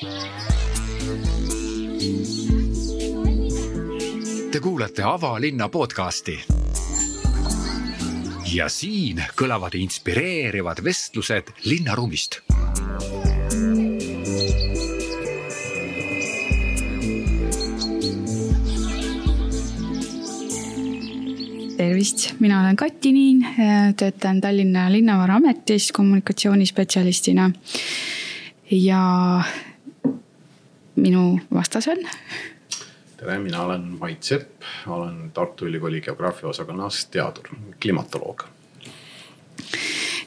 Te kuulate Avalinna podcasti. ja siin kõlavad inspireerivad vestlused linnaruumist tervist, mina olen Kati Niin, töötan Tallinna Linnavara-ametis kommunikatsioonispetsialistina. ja minu vastas on. tere, mina olen Mait Sepp, olen Tartu Ülikooli geograafia osakonnas teadur, klimatoloog.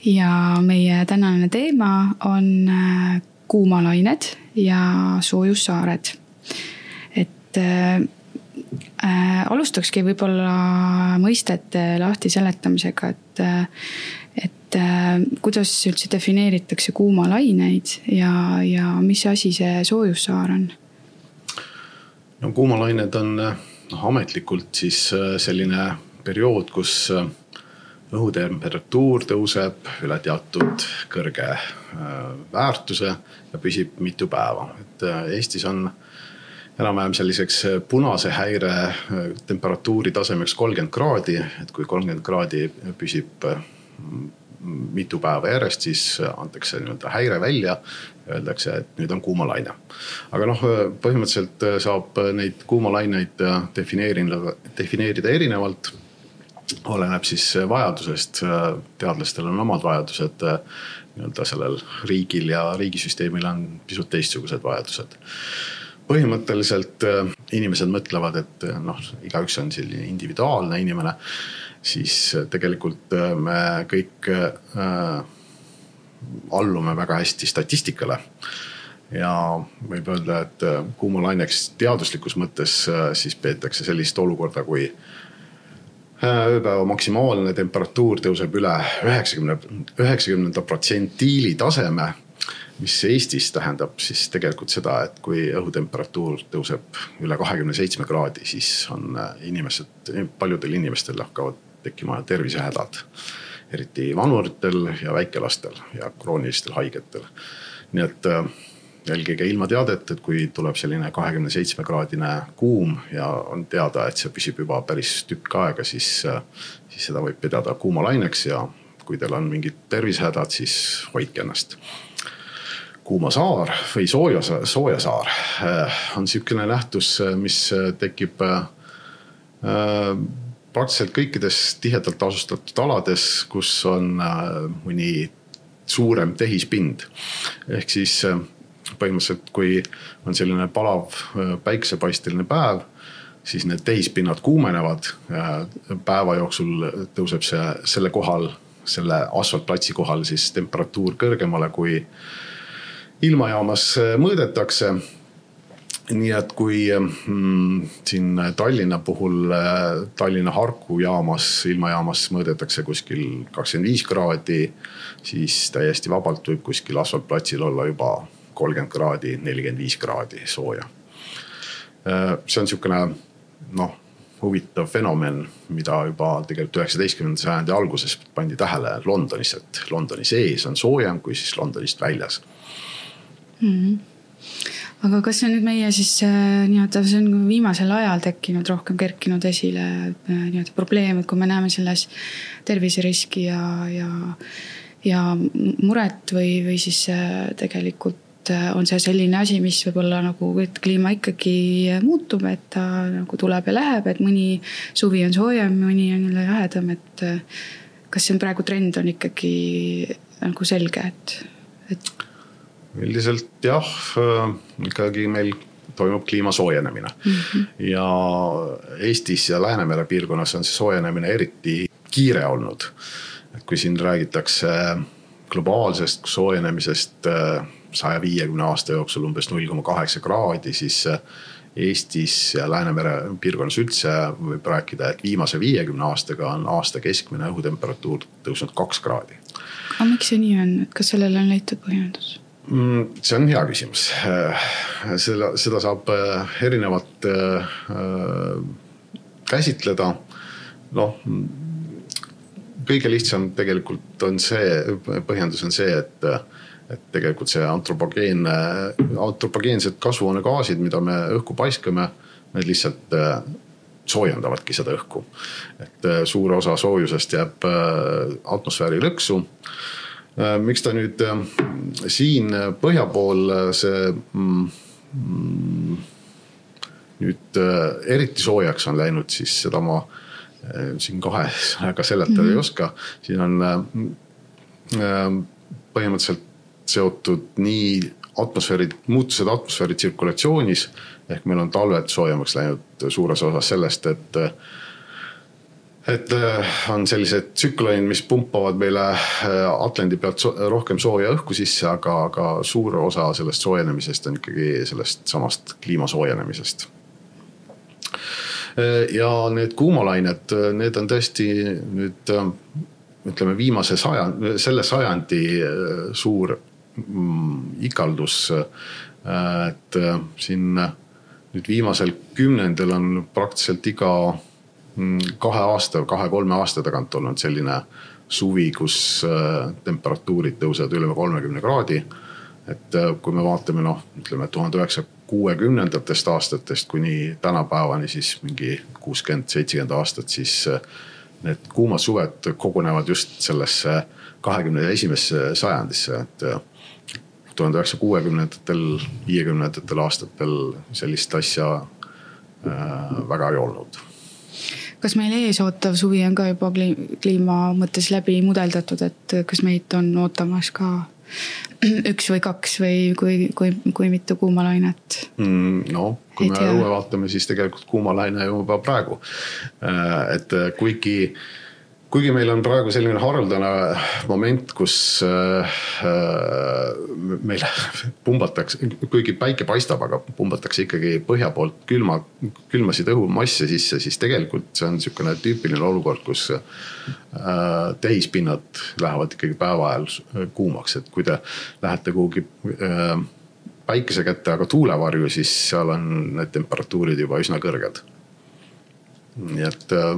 ja meie tänane teema on äh, kuumalained ja soojussaared. et äh, äh, alustakski võib-olla mõistete lahti seletamisega, et, et äh, kuidas üldse defineeritakse kuumalaineid ja, ja mis asi see soojussaar on? no kuumalained on noh, ametlikult siis äh, selline periood, kus äh, õhutemperatuur tõuseb üle teatud kõrge äh, väärtuse ja püsib mitu päeva, et Eestis on enam-vähem selliseks äh, punase häire äh, temperatuuri tasemeks kolmkümmend kraadi, et kui kolmkümmend kraadi püsib äh, mitu päeva järjest, siis antakse nii-öelda häire välja. Öeldakse, et nüüd on kuumalaine. aga noh, põhimõtteliselt saab neid kuumalaineid defineerida, defineerida erinevalt. oleneb siis vajadusest, teadlastel on omad vajadused nii-öelda sellel riigil ja riigisüsteemil on pisut teistsugused vajadused põhimõtteliselt äh, inimesed mõtlevad, et äh, noh, igaüks on selline individuaalne inimene. Siis äh, tegelikult me kõik allume väga hästi statistikale. ja võib öelda, et kuumalaineks teaduslikus mõttes siis peetakse sellist olukorda, kui ööpäeva maksimaalne temperatuur tõuseb üle üheksakümne, üheksakümnenda protsentiili taseme mis Eestis tähendab siis tegelikult seda, et kui õhutemperatuur tõuseb üle kahekümne seitsme kraadi, siis on äh, inimesed, paljudel inimestel hakkavad tekkima tervisehädad. eriti vanuritel ja väikelastel ja kroonilistel haigetel. nii et äh, jälgige ilmateadet, et kui tuleb selline kahekümne seitsme kraadine kuum ja on teada, et see püsib juba päris tükk aega, siis, äh, siis seda võib pidada kuumalaineks ja kui teil on mingid tervisehädad, siis hoidke ennast kuuma saar või sooja, soojasaar äh, on sihukene nähtus, äh, mis tekib praktiliselt kõikides tihedalt asustatud alades, kus on mõni suurem tehispind. ehk siis põhimõtteliselt, kui on selline palav päiksepaisteline päev, siis need tehispinnad kuumenevad. päeva jooksul tõuseb see selle kohal, selle asfaltplatsi kohal siis temperatuur kõrgemale kui ilmajaamas äh, mõõdetakse nii et kui mm, siin Tallinna puhul, äh, Tallinna Harku jaamas, ilmajaamas mõõdetakse kuskil kakskümmend viis kraadi, siis täiesti vabalt võib kuskil asfaltplatsil olla juba kolmkümmend kraadi, nelikümmend viis kraadi sooja. Äh, see on sihukene noh, huvitav fenomen, mida juba tegelikult üheksateistkümnenda sajandi alguses pandi tähele Londonis, et Londoni sees on soojem kui siis Londonist väljas mm. -hmm aga kas see on nüüd meie siis äh, nii-öelda, see on viimasel ajal tekkinud, rohkem kerkinud esile äh, nii-öelda probleem, et kui me näeme selles terviseriski ja, ja, ja muret või, või siis äh, tegelikult on see selline asi, mis võib-olla nagu, et kliima ikkagi muutub, et ta nagu tuleb ja läheb, et mõni suvi on soojem, mõni on jälle jahedam, et kas see on praegu trend on ikkagi nagu selge, et, et üldiselt jah, äh, ikkagi meil toimub kliima soojenemine mm. -hmm. ja Eestis ja Läänemere piirkonnas on see soojenemine eriti kiire olnud. et kui siin räägitakse globaalsest soojenemisest äh, saja viiekümne aasta jooksul umbes null koma kaheksa kraadi, siis äh, Eestis ja Läänemere piirkonnas üldse võib rääkida, et viimase viiekümne aastaga on aasta keskmine õhutemperatuur tõusnud kaks kraadi. aga miks see nii on, et kas sellele on leitud põhjendus? Mm, see on hea küsimus, seda, seda saab äh, erinevalt äh, käsitleda. noh, kõige lihtsam tegelikult on see, põhjendus on see, et, et tegelikult see antropogeenne, antropogeensed kasvuhoonegaasid, mida me õhku paiskame, need lihtsalt soojendavadki seda õhku. et suur osa soojusest jääb atmosfääri lõksu miks ta nüüd siin põhja pool see mm, mm, nüüd eriti soojaks on läinud, siis seda ma siin kahe sõnaga seletada mm -hmm. ei mhm. oska. siin on põhimõtteliselt seotud nii atmosfääri, muutused atmosfääri tsirkulatsioonis. ehk meil on talved soojemaks läinud suures osas sellest, et. Et on sellised tsüklonid, mis pumpavad meile Atlandi pealt rohkem sooja õhku sisse, aga, aga suur osa sellest soojenemisest on ikkagi sellest samast kliima soojenemisest ja need kuumalained, need on tõesti nüüd ütleme viimase sajand, selle sajandi äh, suur mm, ikaldus. Äh, et äh, siin nüüd viimasel kümnendil on praktiliselt iga kahe aasta, kahe-kolme aasta tagant olnud selline suvi, kus temperatuurid tõusevad üle kolmekümne kraadi. et kui me vaatame noh, ütleme tuhande üheksasaja kuuekümnendatest aastatest kuni tänapäevani, siis mingi kuuskümmend, seitsekümmend aastat, siis need kuumad suved kogunevad just sellesse kahekümne esimesse sajandisse, et äh, tuhande üheksasaja kuuekümnendatel, viiekümnendatel aastatel sellist asja äh, väga ei olnud kas meil ees ootav suvi on ka juba kliima mõttes läbi mudeldatud, et kas meid on ootamas ka üks või kaks või kui, kui, kui mitu kuumalainet mm,? no kui me õue vaatame, siis tegelikult kuumalaine juba praegu. Äh, et kuigi kuigi meil on praegu selline haruldane moment, kus äh, meil pumbatakse, kuigi päike paistab, aga pumbatakse ikkagi põhja poolt külma, külmasid õhumasse sisse, siis tegelikult see on niisugune tüüpiline olukord, kus äh, tehispinnad lähevad ikkagi päeva ajal kuumaks, et kui te lähete kuhugi äh, päikese kätte, aga tuulevarju, siis seal on need temperatuurid juba üsna kõrged nii et äh,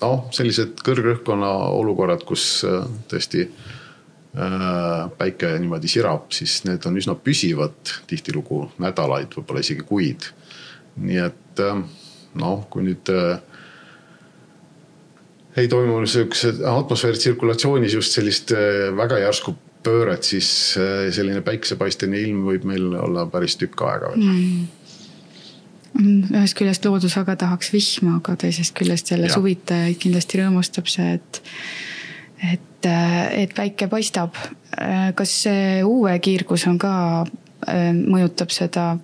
noh, sellised kõrgrõhkkonna olukorrad, kus äh, tõesti äh, päike niimoodi sirab, siis need on üsna püsivad, tihtilugu nädalaid, võib-olla isegi kuid. nii et noh, kui nüüd ei toimu sihukese atmosfääri tsirkulatsioonis just sellist väga järsku pööret, siis selline päiksepaistene ilm võib meil olla päris tükk aega veel mm ühest küljest loodus väga tahaks vihma, aga teisest küljest jälle ja. suvitajaid kindlasti rõõmustab see, et, et, et päike paistab. kas see UV-kiirgus on ka, mõjutab seda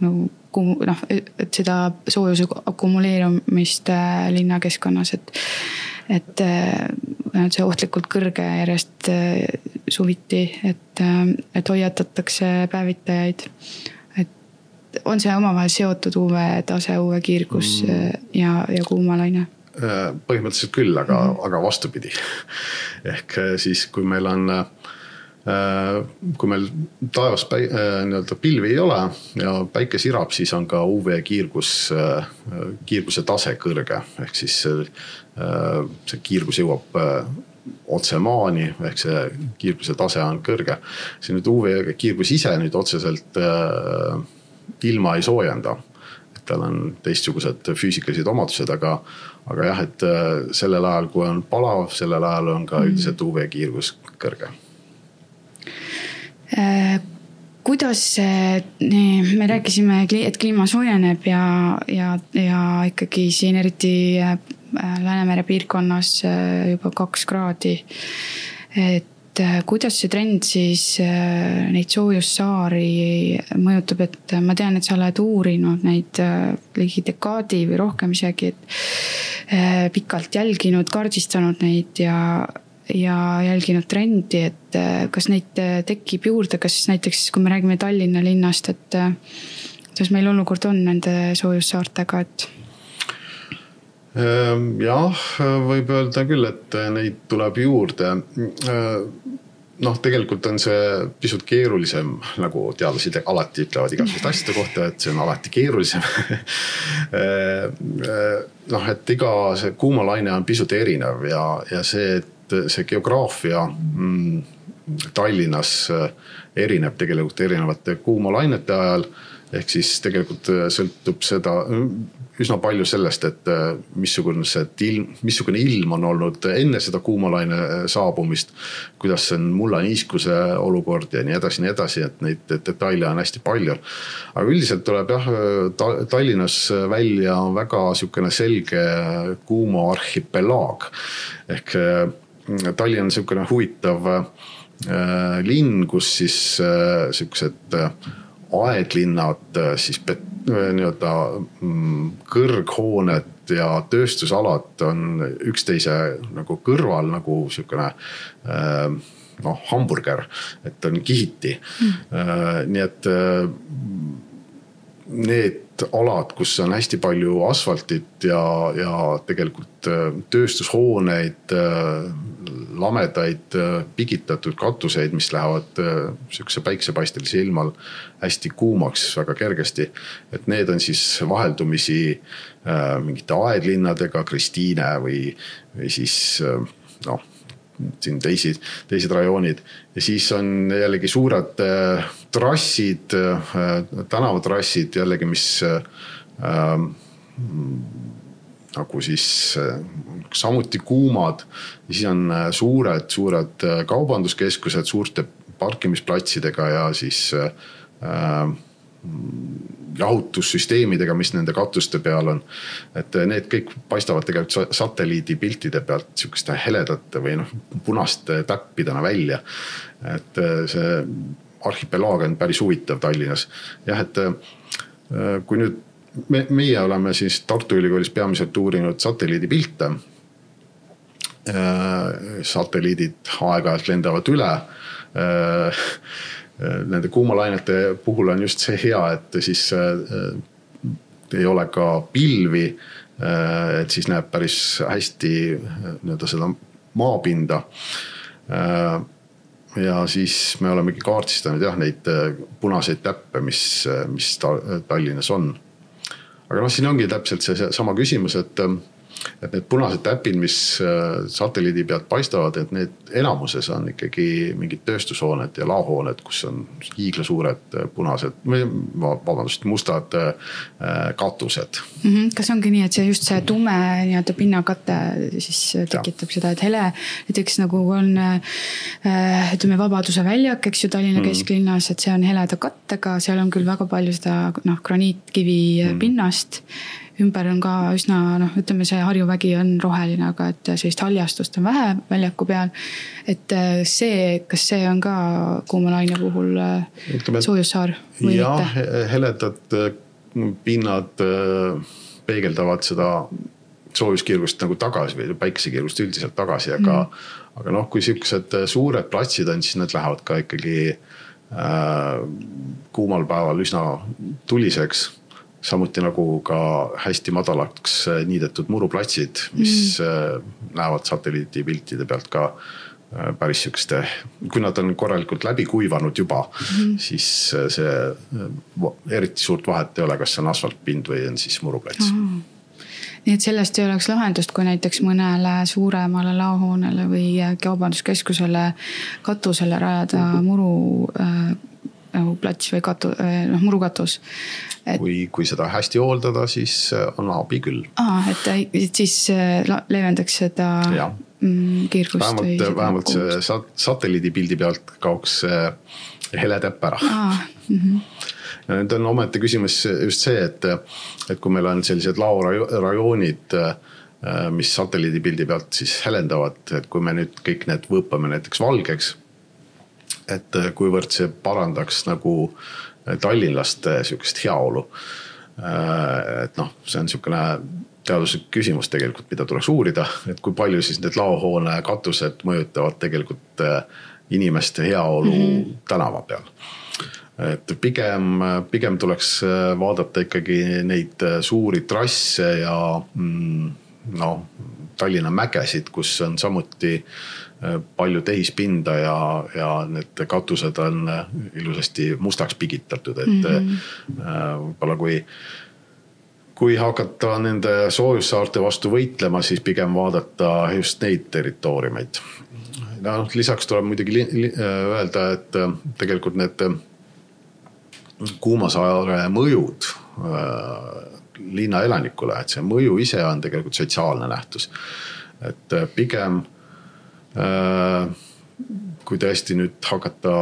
nagu noh, et seda soojuse akumuleerumist äh, linnakeskkonnas, et, et äh, see ohtlikult kõrge järjest äh, suviti, et, et hoiatatakse päevitajaid on see omavahel seotud UV tase, UV kiirgus mm. ja, ja kuumalaine? Äh, põhimõtteliselt küll, aga mm, -hmm. aga vastupidi. ehk äh, siis, kui meil on äh, kui meil taevas päi-, nii-öelda pilvi ei ole ja päike sirab, siis on ka UV kiirgus, kiirguse tase kõrge, ehk siis see kiirgus jõuab otse maani, ehk see kiirguse tase on kõrge. see nüüd UV kiirgus ise nüüd otseselt ilma ei soojenda. et tal on teistsugused füüsikalised omadused, aga, aga jah, et äh, sellel ajal, kui on palav, sellel ajal on ka mhm. üldiselt UV kiirgus kõrge äh kuidas see, me rääkisime, et kliima soojeneb ja, ja, ja ikkagi siin eriti äh, Läänemere piirkonnas äh, juba kaks kraadi. et et äh, kuidas see trend siis äh, neid soojussaari mõjutab, et ma tean, et sa oled uurinud neid äh, ligi dekaadi või rohkem isegi, et pikalt jälginud, kaardistanud neid ja, ja jälginud trendi, et kas neid tekib juurde, kas näiteks, kui me räägime Tallinna linnast, et kuidas meil olukord on nende soojussaartega, et Ehm, jah, võib öelda küll, et neid tuleb juurde. Noh, tegelikult on see pisut keerulisem, nagu teadlased alati ütlevad igasuguste asjade kohta, et see on alati keerulisem. Ehm, noh, et iga see kuumalaine on pisut erinev ja, ja see, et see geograafia mm, Tallinnas erineb tegelikult erinevate kuumalainete ajal. Ehk siis tegelikult sõltub seda üsna palju sellest, et äh, missugune see ilm, missugune ilm on olnud enne seda kuumalaine äh, saabumist. kuidas on mullaniiskuse olukord ja nii edasi, nii edasi, et neid detaile on hästi palju. aga üldiselt tuleb jah ta, Tallinnas välja väga sihukene selge kuuma arhipelaag. ehk äh, Tallinn on sihukene huvitav äh, linn, kus siis äh, sihukesed äh, aedlinnad siis nii-öelda mm, kõrghooned ja tööstusalad on üksteise nagu kõrval nagu sihukene äh, noh, hamburger, et on kihiti. Mm.. nii et äh, need alad, kus on hästi palju asfaltit ja, ja tegelikult tööstushooneid, lamedaid pigitatud katuseid, mis lähevad sihukese päiksepaistelise ilmal hästi kuumaks väga kergesti. et need on siis vaheldumisi äh, mingite aedlinnadega, Kristiine või, või siis äh, noh, siin teisi, teised rajoonid. ja siis on jällegi suured äh, trassid äh,, tänavatrassid jällegi, mis äh, nagu siis äh, samuti kuumad. ja siis on äh, suured, suured äh, kaubanduskeskused suurte parkimisplatsidega ja siis äh, jahutussüsteemidega, mis nende katuste peal on. et need kõik paistavad tegelikult satelliidipiltide pealt sihukeste heledate või noh, punaste täppidena välja. et see arhipelaag on päris huvitav Tallinnas. jah, et kui nüüd me, meie oleme siis Tartu Ülikoolis peamiselt uurinud satelliidipilte. satelliidid aeg-ajalt lendavad üle nende kuumalainete puhul on just see hea, et siis äh, ei ole ka pilvi. Äh, et siis näeb päris hästi äh, nii-öelda seda maapinda. ja siis me olemegi kaardistanud jah, neid punaseid täppe, mis, mis Tallinnas on. aga noh, siin ongi täpselt see sama küsimus, et et need punased täpid, mis äh, satelliidi pealt paistavad, et need enamuses on ikkagi mingid tööstushooned ja laohooned, kus on hiiglasuured äh, punased või vabandust, mustad äh, katused mm. -hmm. kas ongi nii, et see just see tume nii-öelda pinnakate siis tekitab ja. seda, et hele näiteks nagu on ütleme, Vabaduse väljak, eks ju, Tallinna mm -hmm. kesklinnas, et see on heleda kattega, seal on küll väga palju seda noh, graniitkivi mm -hmm. pinnast ümber on ka üsna noh, ütleme, see Harju vägi on roheline, aga et sellist haljastust on vähe väljaku peal. et äh, see, kas see on ka kuuma laine puhul äh, ütleme, soojussaar või jah, mitte? heledad äh, pinnad peegeldavad seda soojuskiirgust nagu tagasi või päikesekiirgust üldiselt tagasi, aga mm., aga noh, kui siuksed suured platsid on, siis need lähevad ka ikkagi äh, kuumal päeval üsna tuliseks samuti nagu ka hästi madalaks äh, niidetud muruplatsid, mis mm. näevad satelliidipiltide pealt ka äh, päris sihukeste, kui nad on korralikult läbi kuivanud juba mm., siis see eriti suurt vahet ei ole, kas see on asfaltpind või on siis muruplats mm nii et sellest ei oleks lahendust, kui näiteks mõnele suuremale laohoonele või kaubanduskeskusele katusele rajada muru äh, plats või katu-, noh murukatus et.... kui, kui seda hästi hooldada, siis äh, on abi küll. aa, et, et siis äh, leevendaks seda ja. Mm, kiirgust. vähemalt, vähemalt see sat-, satelliidipildi pealt kaoks hele täpp ära. Mm -hmm. ja nüüd on omaette küsimus just see, et, et kui meil on sellised laorajoonid äh, mis satelliidipildi pealt siis helendavad, et kui me nüüd kõik need võõpame näiteks valgeks. Et kuivõrd see parandaks nagu äh, tallinlaste sihukest heaolu. Äh, et noh, see on sihukene teaduslik küsimus tegelikult, mida tuleks uurida, et kui palju siis need laohoone katused mõjutavad tegelikult äh, inimeste heaolu mm -hmm. tänava peal. et pigem, pigem tuleks vaadata ikkagi neid suuri trasse ja mm, noh, Tallinna mägesid, kus on samuti palju tehispinda ja, ja need katused on ilusasti mustaks pigitatud, et mm -hmm. võib-olla kui kui hakata nende soojussaarte vastu võitlema, siis pigem vaadata just neid territooriumeid. noh, lisaks tuleb muidugi öelda, et äh, tegelikult need äh, kuumasaare mõjud linna elanikule, et see mõju ise on tegelikult sotsiaalne nähtus. et pigem kui tõesti nüüd hakata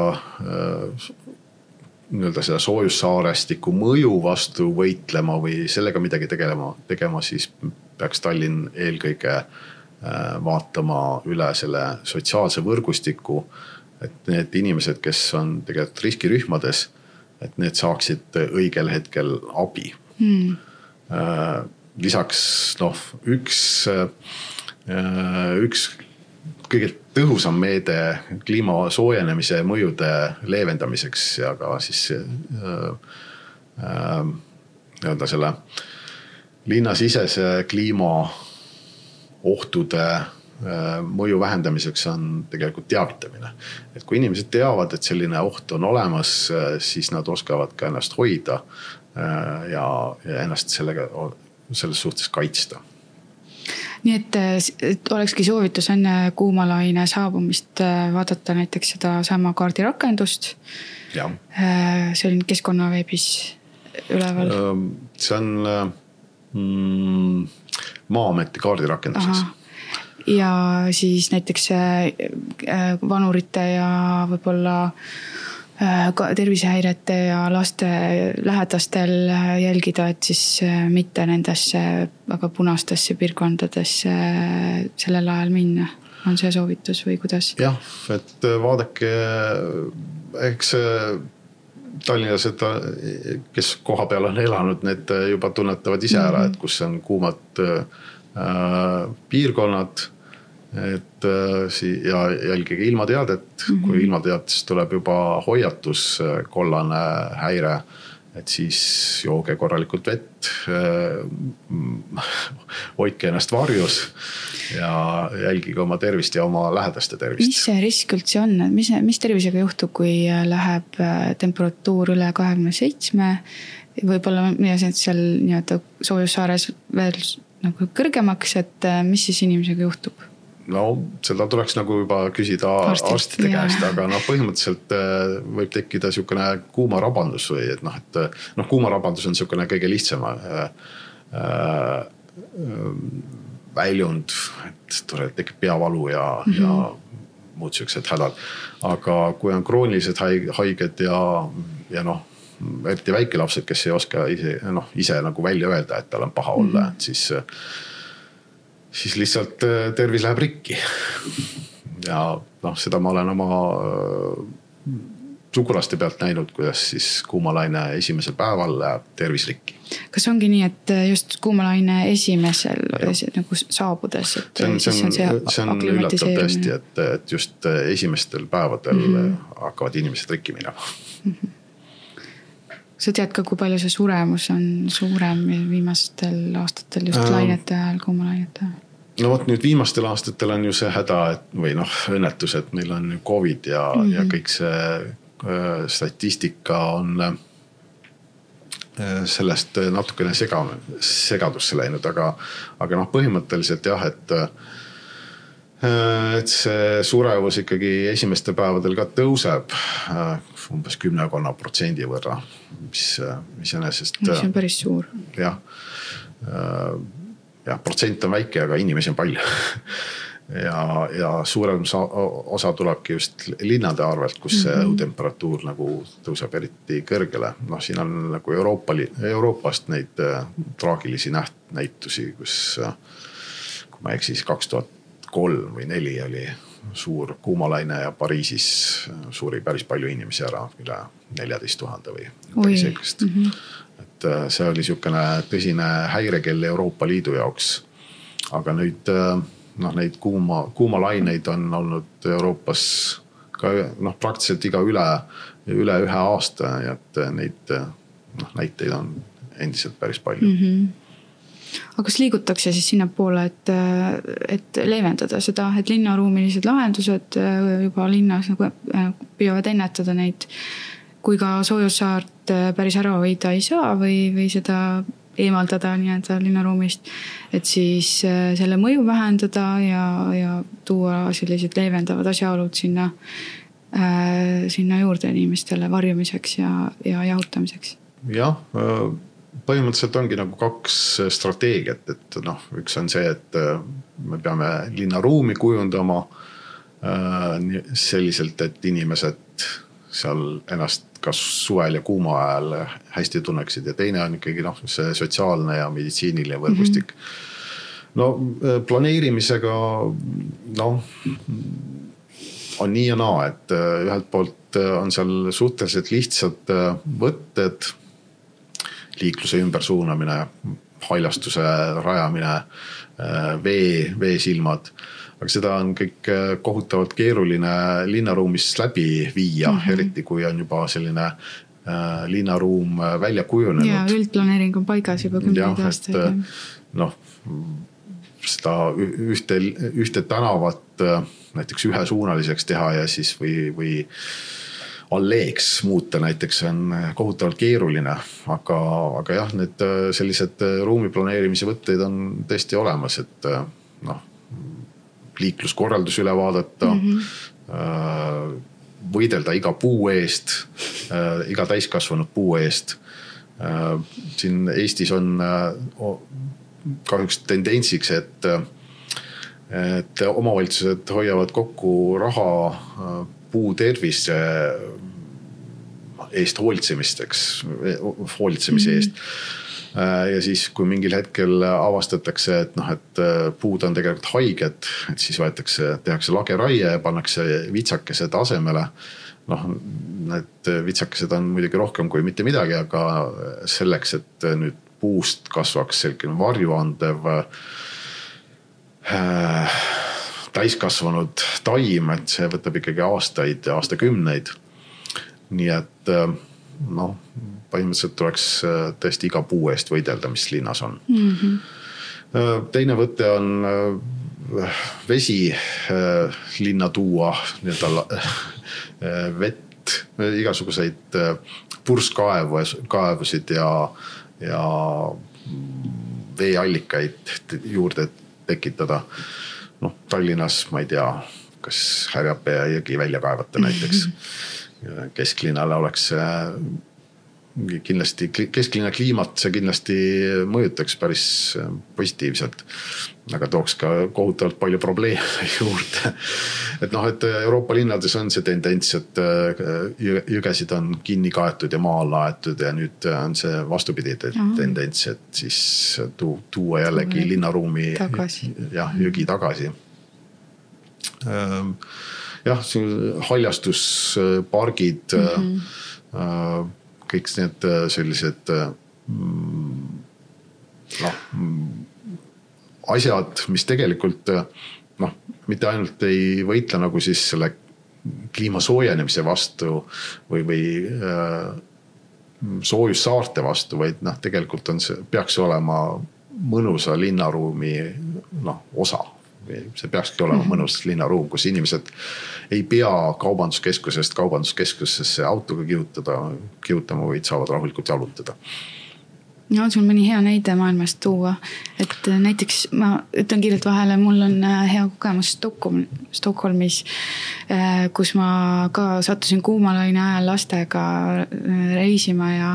nii-öelda seda soojussaarestiku mõju vastu võitlema või sellega midagi tegelema, tegema, siis peaks Tallinn eelkõige äh, vaatama üle selle sotsiaalse võrgustiku. et need inimesed, kes on tegelikult riskirühmades, et need saaksid õigel hetkel abi hmm.. lisaks noh, üks, äh, üks kõige tõhusam meede kliima soojenemise mõjude leevendamiseks ja ka siis äh, äh, nii-öelda selle linnasisese kliimaohtude äh, mõju vähendamiseks on tegelikult teavitamine. et kui inimesed teavad, et selline oht on olemas, siis nad oskavad ka ennast hoida ja, ja ennast sellega, selles suhtes kaitsta nii et, et olekski soovitus enne kuumalaine saabumist äh, vaadata näiteks sedasama kaardirakendust. Äh, see on keskkonnaveebis üleval. Ähm, see on äh, mm, Maa-ameti kaardirakenduses ja siis näiteks vanurite ja võib-olla Äh, tervisehäirete ja laste lähedastel jälgida, et siis äh, mitte nendesse väga punastesse piirkondadesse äh, sellel ajal minna. on see soovitus või kuidas? jah, et vaadake, eks tallinlased, kes kohapeal on elanud, need juba tunnetavad ise ära, et kus on kuumad äh, piirkonnad et äh, ja jälgige ilmateadet kui ilmateatest tuleb juba hoiatus, äh, kollane häire. et siis jooge korralikult vett äh,. hoidke ennast varjus ja jälgige oma tervist ja oma lähedaste tervist. mis see risk üldse on, et mis, mis tervisega juhtub, kui läheb äh, temperatuur üle kahekümne seitsme? võib-olla seal nii-öelda soojussaares veel nagu kõrgemaks, et mis siis inimesega juhtub? No seda tuleks nagu juba küsida Arstid, arstide käest, aga noh, põhimõtteliselt äh, võib tekkida sihukene kuumarabandus või et noh, et noh, kuumarabandus on sihukene kõige lihtsam äh, äh, väljund, et tuleb, tekib peavalu ja mm, -hmm. ja muud siuksed hädad. aga kui on kroonilised haiged ja, ja noh, eriti väikelapsed, kes ei oska ise noh, ise nagu välja öelda, et tal on paha olla mm, -hmm. et siis siis lihtsalt äh, tervis läheb rikki. ja noh, seda ma olen oma äh, sugulaste pealt näinud, kuidas siis kuumalaine esimesel päeval läheb tervis rikki. kas ongi nii, et just kuumalaine esimesel nagu saabudes, et see on, see on, see, see on üllatav tõesti, et, et just esimestel päevadel mm -hmm. hakkavad inimesed rikki minema mm. -hmm sa tead ka, kui palju see suremus on suurem viimastel aastatel just ähm, lainete ajal, kuumalainete ajal? No vot nüüd viimastel aastatel on ju see häda, et või noh, õnnetus, et meil on Covid ja mm, -hmm. ja kõik see äh, statistika on äh, sellest natukene sega, segadusse läinud, aga, aga noh, põhimõtteliselt jah, et äh, et see surevus ikkagi esimestel päevadel ka tõuseb äh, umbes kümnekonna protsendi võrra, mis iseenesest. mis on päris suur. jah äh, jah, protsent on väike, aga inimesi on palju ja, ja suurem osa tulebki just linnade arvelt, kus see mm -hmm. õhutemperatuur nagu tõuseb eriti kõrgele. noh, siin on nagu Euroopa, Euroopast neid äh, traagilisi näht-, näitusi, kus äh,, kui ma ei eksi, siis kaks tuhat kolm või neli oli suur kuumalaine ja Pariisis äh, suri päris palju inimesi ära, üle neljateist tuhande või midagi sellist mm. -hmm et äh, see oli sihukene tõsine häirekell Euroopa Liidu jaoks. aga nüüd äh, noh, neid kuuma, kuumalaineid on olnud Euroopas ka noh, praktiliselt iga üle, üle ühe aasta, nii et äh, neid noh, näiteid on endiselt päris palju mm. -hmm aga kas liigutakse siis sinnapoole, et, et leevendada seda, et linnaruumilised lahendused juba linnas nagu püüavad ennetada neid kui ka soojussaart äh, päris ära hoida ei saa või, või seda eemaldada nii-öelda linnaruumist. et siis äh, selle mõju vähendada ja, ja tuua sellised leevendavad asjaolud sinna äh,, sinna juurde inimestele varjumiseks ja, ja jahutamiseks. jah äh põhimõtteliselt ongi nagu kaks strateegiat, et noh, üks on see, et me peame linnaruumi kujundama äh, selliselt, et inimesed seal ennast kas suvel ja kuuma ajal hästi tunneksid ja teine on ikkagi noh, see sotsiaalne ja meditsiiniline võrgustik mm. -hmm. no äh, planeerimisega noh, on nii ja naa, et ühelt poolt on seal suhteliselt lihtsad võtted liikluse ümbersuunamine, haljastuse rajamine, äh, vee, veesilmad. Aga seda on kõik äh, kohutavalt keeruline linnaruumis läbi viia mm, -hmm. eriti kui on juba selline äh, linnaruum välja kujunenud. ja üldplaneering on paigas juba kümneid aastaid. Äh, noh, seda ühte, ühte tänavat näiteks ühesuunaliseks teha ja siis või, või alleeks muuta näiteks on kohutavalt keeruline. aga, aga jah, need äh, sellised äh, ruumi planeerimise võtteid on tõesti olemas, et äh, noh, liikluskorraldus üle vaadata mm. -hmm. võidelda iga puu eest, iga täiskasvanud puu eest. siin Eestis on kahjuks tendentsiks, et et omavalitsused hoiavad kokku raha puu tervise eest hoolitsemisteks, hoolitsemise eest mm. -hmm. Ja siis, kui mingil hetkel avastatakse, et noh, et äh, puud on tegelikult haiged, et siis võetakse, tehakse lageraie ja pannakse vitsakesed asemele. noh, need vitsakesed on muidugi rohkem kui mitte midagi, aga selleks, et nüüd puust kasvaks selline varjuandev äh, täiskasvanud taim, et see võtab ikkagi aastaid ja aastakümneid. nii et äh, noh, põhimõtteliselt tuleks äh, tõesti iga puu eest võidelda, mis linnas on mm. -hmm. teine võte on vesi linna tuua, nii-öelda vett, igasuguseid purskkaevu, kaevusid ja, ja veeallikaid juurde tekitada noh, Tallinnas ma ei tea, kas Härjapea jõgi välja kaevata näiteks. kesklinnale oleks see kindlasti, kesklinna kliimat see kindlasti mõjutaks päris positiivselt. aga tooks ka kohutavalt palju probleeme juurde. et noh, et Euroopa linnades on see tendents, et jõgesid on kinni kaetud ja maa alla aetud ja nüüd on see vastupidi tendents, et siis tuua jällegi linnaruumi jah, jõgi tagasi Ehm, jah, haljastuspargid mm, -hmm. Kõik need äh, sellised äh, noh, asjad, mis tegelikult noh, mitte ainult ei võitle nagu siis selle kliima soojenemise vastu või, või äh, soojussaarte vastu, vaid noh, tegelikult on see, peaks olema mõnusa linnaruumi noh, osa see peakski olema -hmm. mõnus linnaruum, kus inimesed ei pea kaubanduskeskusest kaubanduskeskusesse autoga kihutada, kihutama, vaid saavad rahulikult jalutada ja on sul mõni hea näide maailmast tuua, et näiteks ma ütlen kiirelt vahele, mul on äh, hea kogemus Stockholm, Stockholmis. Äh, kus ma ka sattusin kuumalaine ajal lastega äh, reisima ja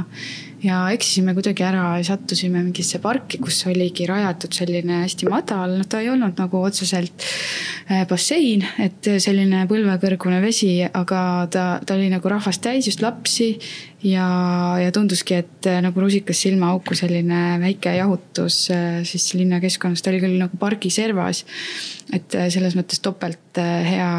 ja eksisime kuidagi ära ja sattusime mingisse parki, kus oligi rajatud selline hästi madal, noh, ta ei olnud nagu otseselt äh, bassein, et selline põlvekõrgune vesi, aga ta, ta oli nagu rahvast täis, just lapsi. ja, ja tunduski, et äh, nagu rusikas silmaauku selline väike jahutus äh, siis linnakeskkonnas, ta oli küll nagu pargi servas et selles mõttes topelt äh, hea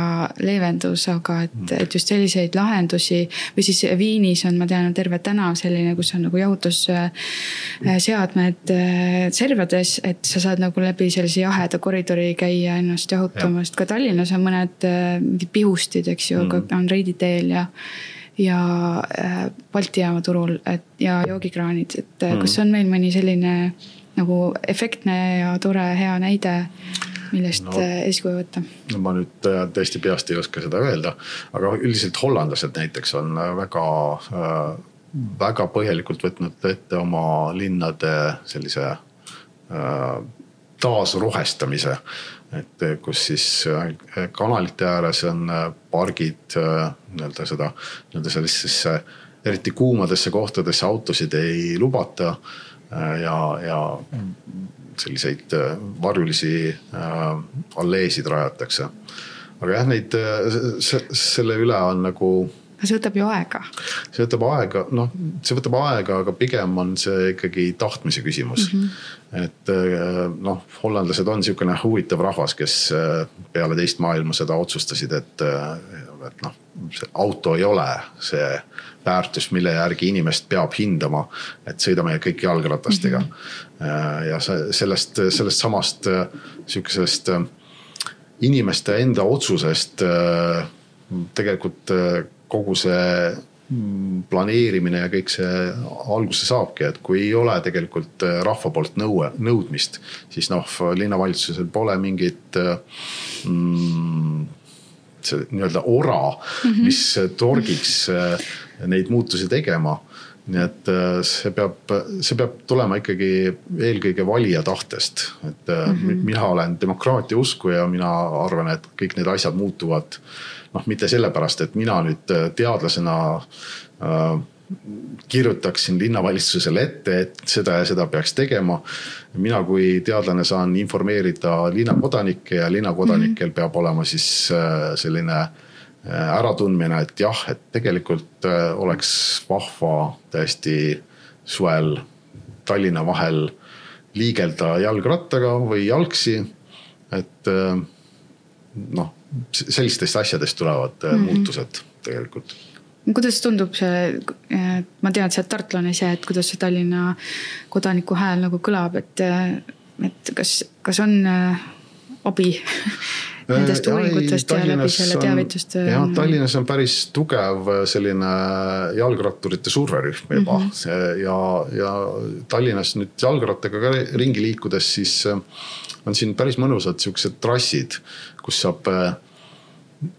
leevendus, aga et, mm. et just selliseid lahendusi või siis Viinis on, ma tean, on terve tänav selline, kus on nagu jahutusseadmed äh, servades, et sa saad nagu läbi sellise jaheda koridori käia ennast jahutamas ja. ka Tallinnas on mõned mingid pihustid, eks ju mm., on Reidi teel ja ja Balti jaama turul, et ja joogikraanid, et mm. kas on meil mõni selline nagu efektne ja tore hea näide millest no, äh, eeskuju võtta? no ma nüüd äh, tõesti peast ei oska seda öelda, aga üldiselt hollandlased näiteks on äh, väga väga põhjalikult võtnud ette oma linnade sellise äh, taasrohestamise. et kus siis äh, kanalite ääres on äh, pargid nii-öelda seda, nii-öelda sellisesse eriti kuumadesse kohtadesse autosid ei lubata. ja, ja selliseid varjulisi alleesid rajatakse. aga jah, neid, selle üle on nagu aga see võtab ju aega. see võtab aega, noh, see võtab aega, aga pigem on see ikkagi tahtmise küsimus mm. -hmm. et noh, hollandlased on niisugune huvitav rahvas, kes peale teist maailmasõda otsustasid, et, et noh, see auto ei ole see väärtus, mille järgi inimest peab hindama. et sõidame kõik jalgratastega mm. -hmm. ja sellest, sellest samast sihukesest inimeste enda otsusest tegelikult kogu see mm, planeerimine ja kõik see alguse saabki, et kui ei ole tegelikult äh, rahva poolt nõue, nõudmist, siis noh, linnavalitsusel pole mingit mm, see nii-öelda ora mm, -hmm. mis torgiks äh, neid muutusi tegema nii et äh, see peab, see peab tulema ikkagi eelkõige valija tahtest, et mm -hmm. mina olen demokraatia usku ja mina arvan, et kõik need asjad muutuvad noh, mitte sellepärast, et mina nüüd teadlasena äh, kirjutaksin linnavalitsusele ette, et seda ja seda peaks tegema. Mina kui teadlane saan informeerida linnakodanikke ja linnakodanikel mm -hmm. peab olema siis äh, selline äh, äratundmine, et jah, et tegelikult oleks vahva tõesti suvel Tallinna vahel liigelda jalgrattaga või jalgsi. et noh sellistest asjadest tulevad mm -hmm. muutused tegelikult. Kuidas tundub see, ma tean, et sa oled tartlane ise, et kuidas see Tallinna kodaniku hääl nagu kõlab, et, et kas, kas on äh, abi nendest uuringutest ja läbi selle teavitustöö? jah, Tallinnas on päris tugev selline jalgratturite surverühm juba mm -hmm. ja, ja Tallinnas nüüd jalgrattaga ka ringi liikudes, siis on siin päris mõnusad siuksed trassid, kus saab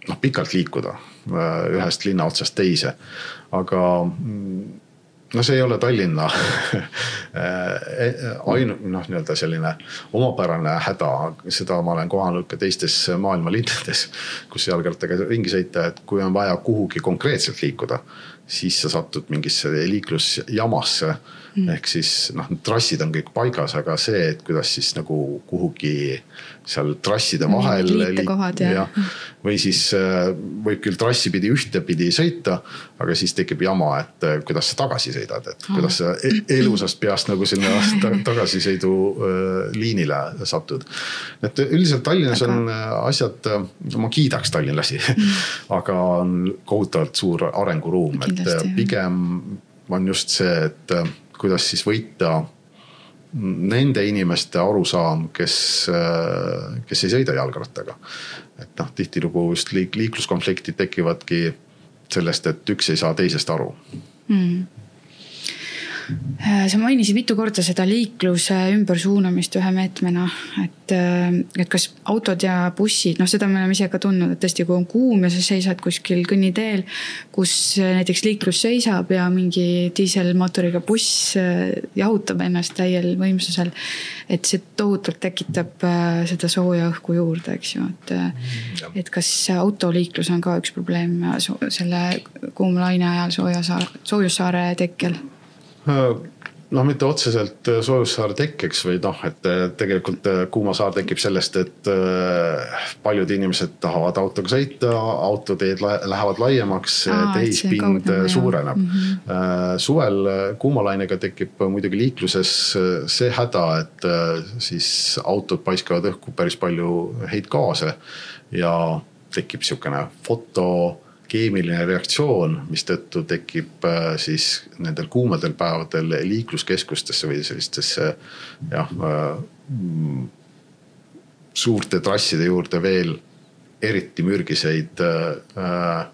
noh pikalt liikuda ühest linna otsast teise. aga mm, no see ei ole Tallinna ainu-, noh, nii-öelda selline omapärane häda, seda ma olen kohanud ka teistes maailma linnades, kus jalgrattaga ringi sõita, et kui on vaja kuhugi konkreetselt liikuda, siis sa satud mingisse liiklusjamasse. Ehk siis noh, trassid on kõik paigas, aga see, et kuidas siis nagu kuhugi seal trasside mm, vahel mm,. liitekohad ja, ja. või siis äh, võib küll trassi pidi ühtepidi sõita, aga siis tekib jama, et äh, kuidas sa tagasi sõidad, et oh. kuidas sa e-, elusast peast nagu sinna tagasisõiduliinile äh, satud. et üldiselt Tallinnas aga... on asjad, ma kiidaks tallinlasi aga on kohutavalt suur arenguruum, et pigem on just see, et kuidas siis võita nende inimeste arusaam, kes, kes ei sõida jalgrattaga. et noh, tihtilugu just liik-, liikluskonfliktid tekivadki sellest, et üks ei saa teisest aru mm sa mainisid mitu korda seda liikluse ümbersuunamist ühe meetmena, et, äh, et kas autod ja bussid, noh, seda me oleme ise ka tundnud, et tõesti, kui on kuum ja sa seisad kuskil kõnniteel, kus näiteks liiklus seisab ja mingi diiselmootoriga buss äh, jahutab ennast täiel võimsusel. et see tohutult tekitab seda sooja õhku juurde, eks ju, et, et kas autoliiklus on ka üks probleem selle kuumlaine ajal sooja, soojussaare tekkel noh, mitte otseselt äh, soojussaare tekkeks või noh, et äh, tegelikult äh, kuumasaar tekib sellest, et paljud inimesed tahavad autoga sõita, autoteed lähevad laiemaks, tehispind suureneb mm. -hmm. suvel kuumalainega tekib muidugi liikluses see häda, et siis autod paiskavad õhku päris palju heitgaase ja tekib sihukene foto keemiline reaktsioon, mistõttu tekib äh, siis nendel kuumadel päevadel liikluskeskustesse või sellistesse jah äh, suurte trasside juurde veel eriti mürgiseid äh,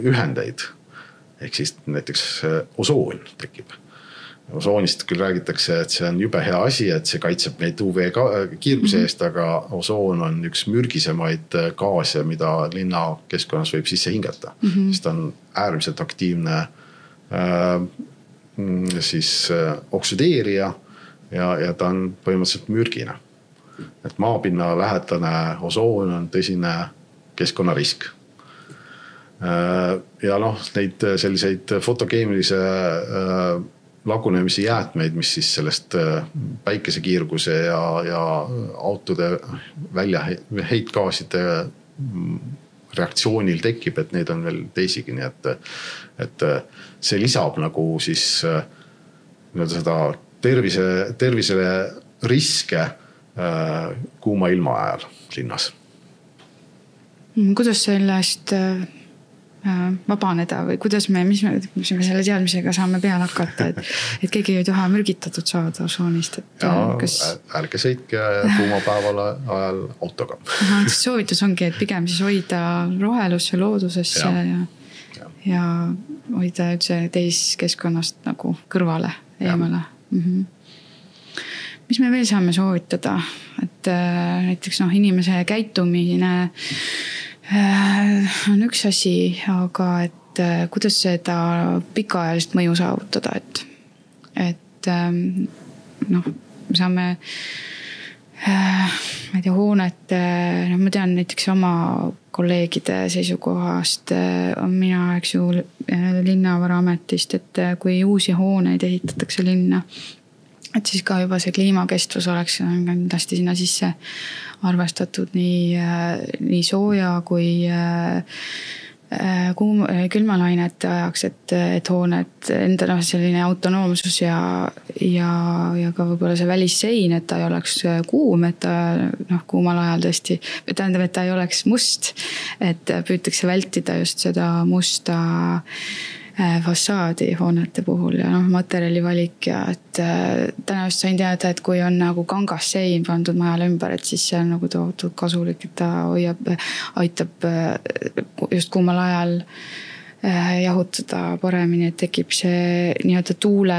ühendeid. ehk siis näiteks osoon tekib osoonist küll räägitakse, et see on jube hea asi, et see kaitseb meid UV kiirguse mm -hmm. eest, aga osoon on üks mürgisemaid äh, gaase, mida linnakeskkonnas võib sisse hingata mm. -hmm. sest ta on äärmiselt aktiivne siis oksüdeerija ja, ja ta on põhimõtteliselt mürgine. et maapinna lähedane osoon on tõsine keskkonnarisk. ja noh, neid selliseid fotokeemilise lagunemise jäätmeid, mis siis sellest päikesekiirguse ja, ja autode välja heitgaaside reaktsioonil tekib, et neid on veel teisigi, nii et, et see lisab nagu siis nii-öelda seda tervise, tervisele riske äh, kuuma ilma ajal linnas. kuidas sellest äh, vabaneda või kuidas me, mis me, mis me selle teadmisega saame peale hakata, et, et keegi ei taha mürgitatud saada osoonist, et ja, kas. ärge sõitke kuuma päeval ajal autoga. soovitus ongi, et pigem siis hoida rohelusse, loodusesse ja, ja, ja. ja hoida üldse teiskeskkonnast nagu kõrvale, eemale. Mm -hmm. mis me veel saame soovitada, et äh, näiteks noh, inimese käitumine äh, on üks asi, aga et äh, kuidas seda pikaajalist mõju saavutada, et, et ähm, noh, me saame ma ei tea, hoonete, noh, ma tean näiteks oma kolleegide seisukohast, on mina, eks ju, linnavaraametist, et kui uusi hooneid ehitatakse linna, et siis ka juba see kliimakestvus oleks kindlasti sinna sisse arvestatud nii, nii sooja kui kuum, külmalainete ajaks, et, et hooned enda noh, selline autonoomsus ja, ja, ja ka võib-olla see välissein, et ta ei oleks kuum, et ta noh, kuumal ajal tõesti, tähendab, et ta ei oleks must. et püütakse vältida just seda musta Äh, fassaadi hoonete puhul ja noh, materjali valik ja et äh, täna just sain teada, et kui on nagu kangassein pandud majale ümber, et siis see on nagu tohutult kasulik, et ta hoiab, aitab äh, just kuumal ajal jahutada paremini, et tekib see nii-öelda tuule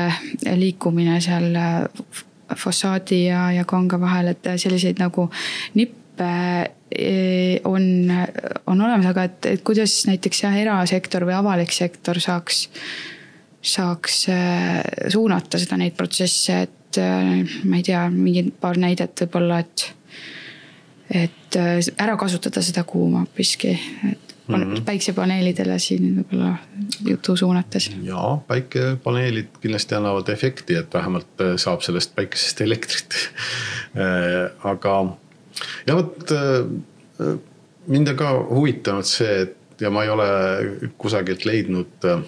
liikumine seal fassaadi ja, ja kanga vahel, et selliseid nagu nippe on, on olemas, aga et, et kuidas näiteks jah, erasektor või avalik sektor saaks, saaks eh, suunata seda, neid protsesse, et eh, ma ei tea, mingi paar näidet võib-olla, et, et ära kasutada seda kuuma hoopiski, et mm -hmm. päiksepaneelidele siin võib-olla jutu suunates. ja päikepaneelid kindlasti annavad efekti, et vähemalt saab sellest päikesest elektrit aga ja vot äh, mind on ka huvitanud see, et ja ma ei ole kusagilt leidnud äh,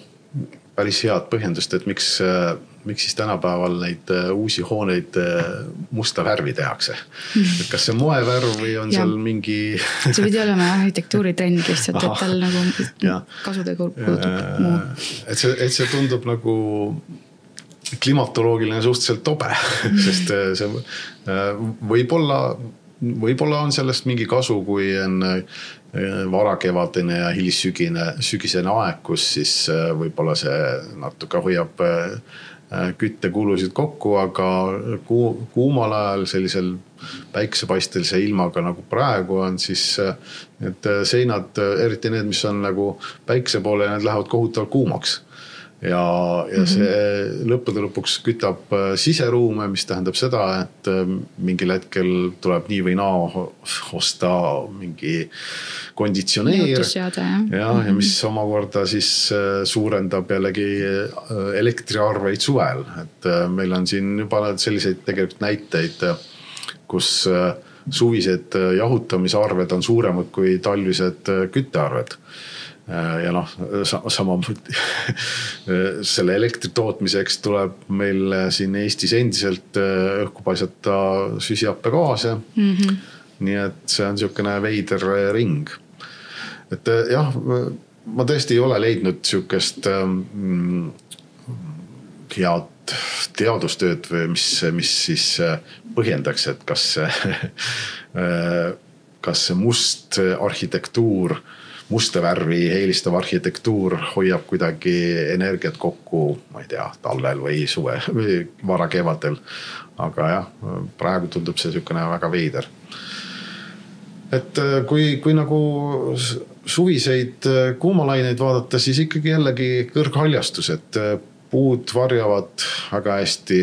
päris head põhjendust, et miks, äh, miks siis tänapäeval neid uusi hooneid musta värvi tehakse. Et kas see moevärv või on ja. seal mingi see pidi olema arhitektuuritrend lihtsalt, et tal nagu kasutegur puudub muu. et see, et see tundub nagu klimatoloogiline suhteliselt tobe sest see võib-olla võib-olla on sellest mingi kasu, kui on äh, varakevadine ja hilissügine, sügisene aeg, kus siis äh, võib-olla see natuke hoiab äh, küttekulusid kokku, aga kuu, kuumal ajal sellisel päiksepaistelise ilmaga nagu praegu on, siis need seinad, eriti need, mis on nagu päikse poole, need lähevad kohutavalt kuumaks ja, ja mhm. see lõppude lõpuks kütab äh, siseruume, mis tähendab seda, et äh, mingil hetkel tuleb nii või naa osta mingi konditsioneer. ja, ja mhm. mis omakorda siis äh, suurendab jällegi elektriarveid suvel, et meil on siin juba selliseid tegelikult näiteid, kus suvised jahutamisarved on suuremad kui talvised küttearved ja noh, samamoodi selle elektri tootmiseks tuleb meil siin Eestis endiselt äh, õhku paisata süsihappegaase mm. -hmm. nii et see on sihukene veider ring. et äh, jah, ma tõesti ei ole leidnud sihukest ähm, head teadustööd või mis, mis siis põhjendaks, et kas see, kas see must arhitektuur musta värvi eelistav arhitektuur hoiab kuidagi energiat kokku, ma ei tea, talvel või suve või varakevadel. aga jah, praegu tundub see sihukene väga veider. et äh, kui, kui nagu suviseid kuumalaineid vaadata, siis ikkagi jällegi kõrghaljastus, et puud varjavad väga hästi.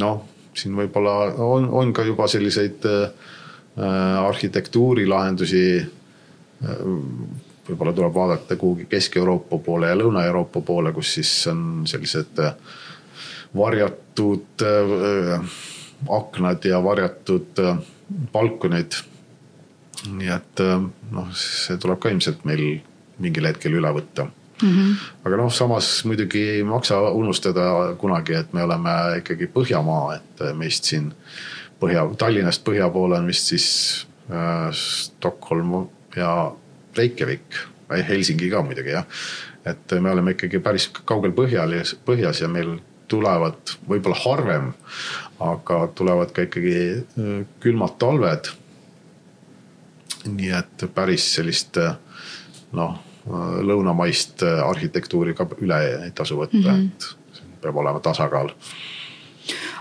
noh, siin võib-olla on, on ka juba selliseid arhitektuurilahendusi võib-olla tuleb vaadata kuhugi Kesk-Euroopa poole ja Lõuna-Euroopa poole, kus siis on sellised varjatud aknad ja varjatud balkonid nii et äh, noh, see tuleb ka ilmselt meil mingil hetkel üle võtta mm. -hmm. aga noh, samas muidugi ei maksa unustada kunagi, et me oleme ikkagi Põhjamaa, et meist siin põhja, Tallinnast põhja poole on vist siis äh, Stockholm ja Reykjavik, Helsingi ka muidugi jah. et me oleme ikkagi päris kaugel põhjal ja põhjas ja meil tulevad võib-olla harvem, aga tulevad ka ikkagi äh, külmad talved nii et päris sellist noh, lõunamaist arhitektuuri ka üle ei tasu võtta mm, -hmm. et peab olema tasakaal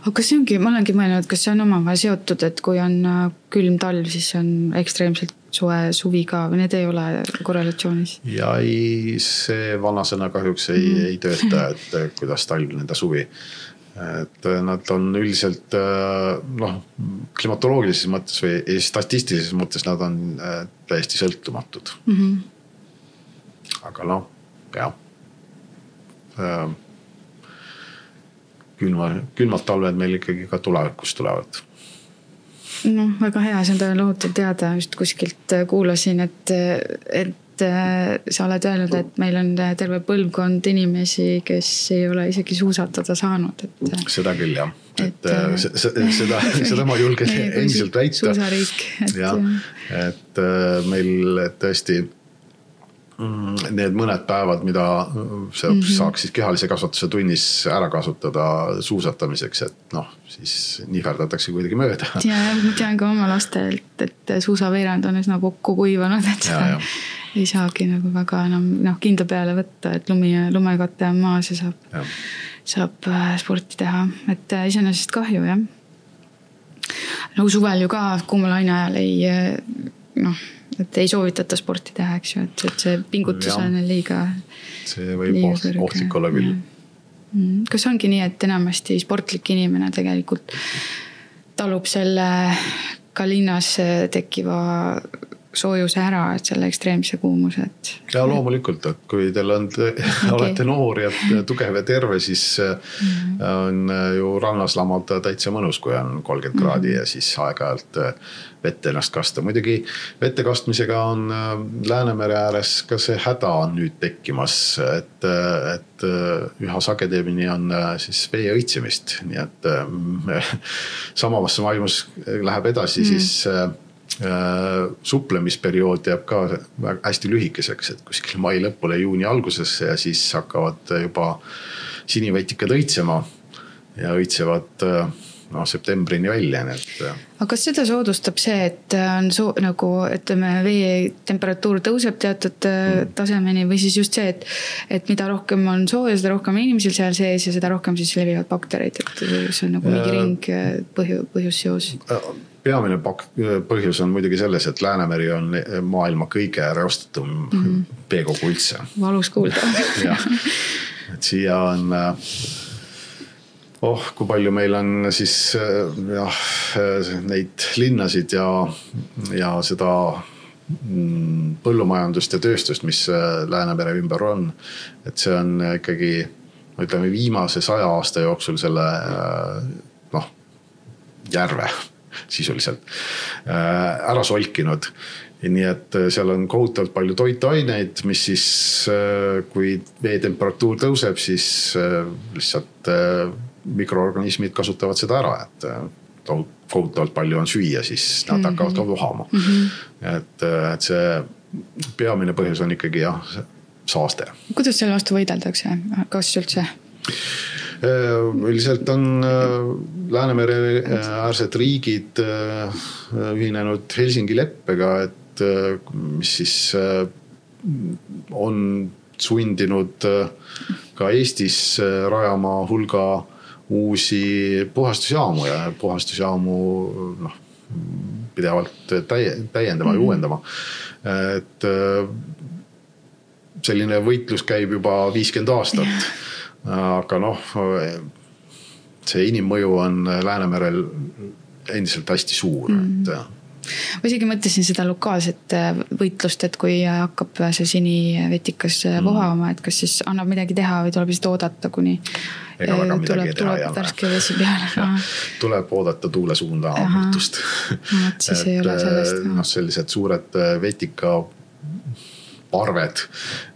aga kas see ongi, ma olengi mõelnud, kas see on omavahel seotud, et kui on äh, külm talv, siis on ekstreemselt soe suvi ka või need ei ole korrelatsioonis? ja ei, see vanasõna kahjuks ei mm, -hmm. ei tööta, et kuidas talv, nõnda suvi et äh, nad on üldiselt äh, noh, klimatoloogilises mõttes või statistilises mõttes nad on äh, täiesti sõltumatud mm. -hmm. aga noh, jah. külma, külmad talved meil ikkagi ka tulevikus tulevad noh, väga hea, see on lohutav teada, just kuskilt kuulasin, et, et et äh, sa oled öelnud, et meil on terve põlvkond inimesi, kes ei ole isegi suusatada saanud, et. Äh, seda küll jah, et äh, seda, seda ma julgen endiselt väita. suusariik, et. jah, et meil tõesti need mõned päevad, mida sa mm -hmm. saaks siis kehalise kasvatuse tunnis ära kasutada suusatamiseks, et noh, siis nihverdatakse kuidagi mööda. ja, ja ma tean ka oma lastelt, et suusaveerand on üsna kokku kuivanud, et seda ei saagi nagu väga enam noh, kindla peale võtta, et lumi ja lumekate on maas ja saab, saab äh, sporti teha, et äh, iseenesest kahju jah. nagu suvel ju ka kuumalaine ajal ei äh, noh, et ei soovitata sporti teha, eks ju, et, et see pingutus ja. on liiga. see võib liiga ohtlik olla küll. Mm. kas ongi nii, et enamasti sportlik inimene tegelikult talub selle ka linnas tekkiva soojuse ära, et selle ekstreemse kuumuse, et. ja loomulikult, et kui teil on te, okay. olete noor ja tugev ja terve, siis mm -hmm. on ju rannas lamada täitsa mõnus, kui on kolmkümmend mm -hmm. kraadi ja siis aeg-ajalt äh, vette ennast kasta. muidugi vette kastmisega on Läänemere ääres ka see häda on nüüd tekkimas, et, et üha sagedamini on siis vee õitsemist, nii et samavas vaimus läheb edasi mm, siis Äh, suplemisperiood jääb ka hästi lühikeseks, et kuskil mai lõpule, juuni algusesse ja siis hakkavad juba sinivetikad õitsema ja õitsevad äh, noh, septembrini välja, nii et. Äh. aga kas seda soodustab see, et on soo-, nagu ütleme, vee temperatuur tõuseb teatud mm. tasemeni või siis just see, et, et mida rohkem on sooja, seda rohkem on inimesel seal sees ja seda rohkem siis levivad bakterid, et see on nagu mingi ring põhju, põhjusseos peamine pak-, põhjus on muidugi selles, et Läänemeri on maailma kõige reostatum mm -hmm. veekogu üldse. valus kuulda et siia on oh, kui palju meil on siis jah, neid linnasid ja, ja seda mm, põllumajandust ja tööstust, mis Läänemere ümber on. et see on ikkagi, ütleme viimase saja aasta jooksul selle noh, järve sisuliselt äh, ära solkinud. nii et äh, seal on kohutavalt palju toitaineid, mis siis, äh, kui vee temperatuur tõuseb, siis lihtsalt mikroorganismid kasutavad seda ära, et kohutavalt palju on süüa, siis nad mm -hmm. hakkavad ka vohama mm. -hmm. et, et see peamine põhjus on ikkagi jah, saaste. kuidas selle vastu võideldakse, kas üldse? Äh, üldiselt on äh, Läänemere äh, äärsed riigid ühinenud Helsingi leppega, et mis siis on sundinud ka Eestis rajama hulga uusi puhastusjaamu ja puhastusjaamu noh, pidevalt täie, täiendama mm -hmm. ja mhm. uuendama. et selline võitlus käib juba viiskümmend aastat. aga noh, see inimmõju on Läänemerel endiselt hästi suur mm, -hmm. et ma isegi mõtlesin seda lokaalset äh, võitlust, et kui hakkab see sinivetikas äh, mm. vohama, et kas siis annab midagi teha või tuleb lihtsalt oodata, kuni Ega väga äh, tuleb, tuleb värske vesi peale. tuleb oodata tuule suunda muutust. no vot, siis ei ole sellest. noh, sellised suured vetika parved,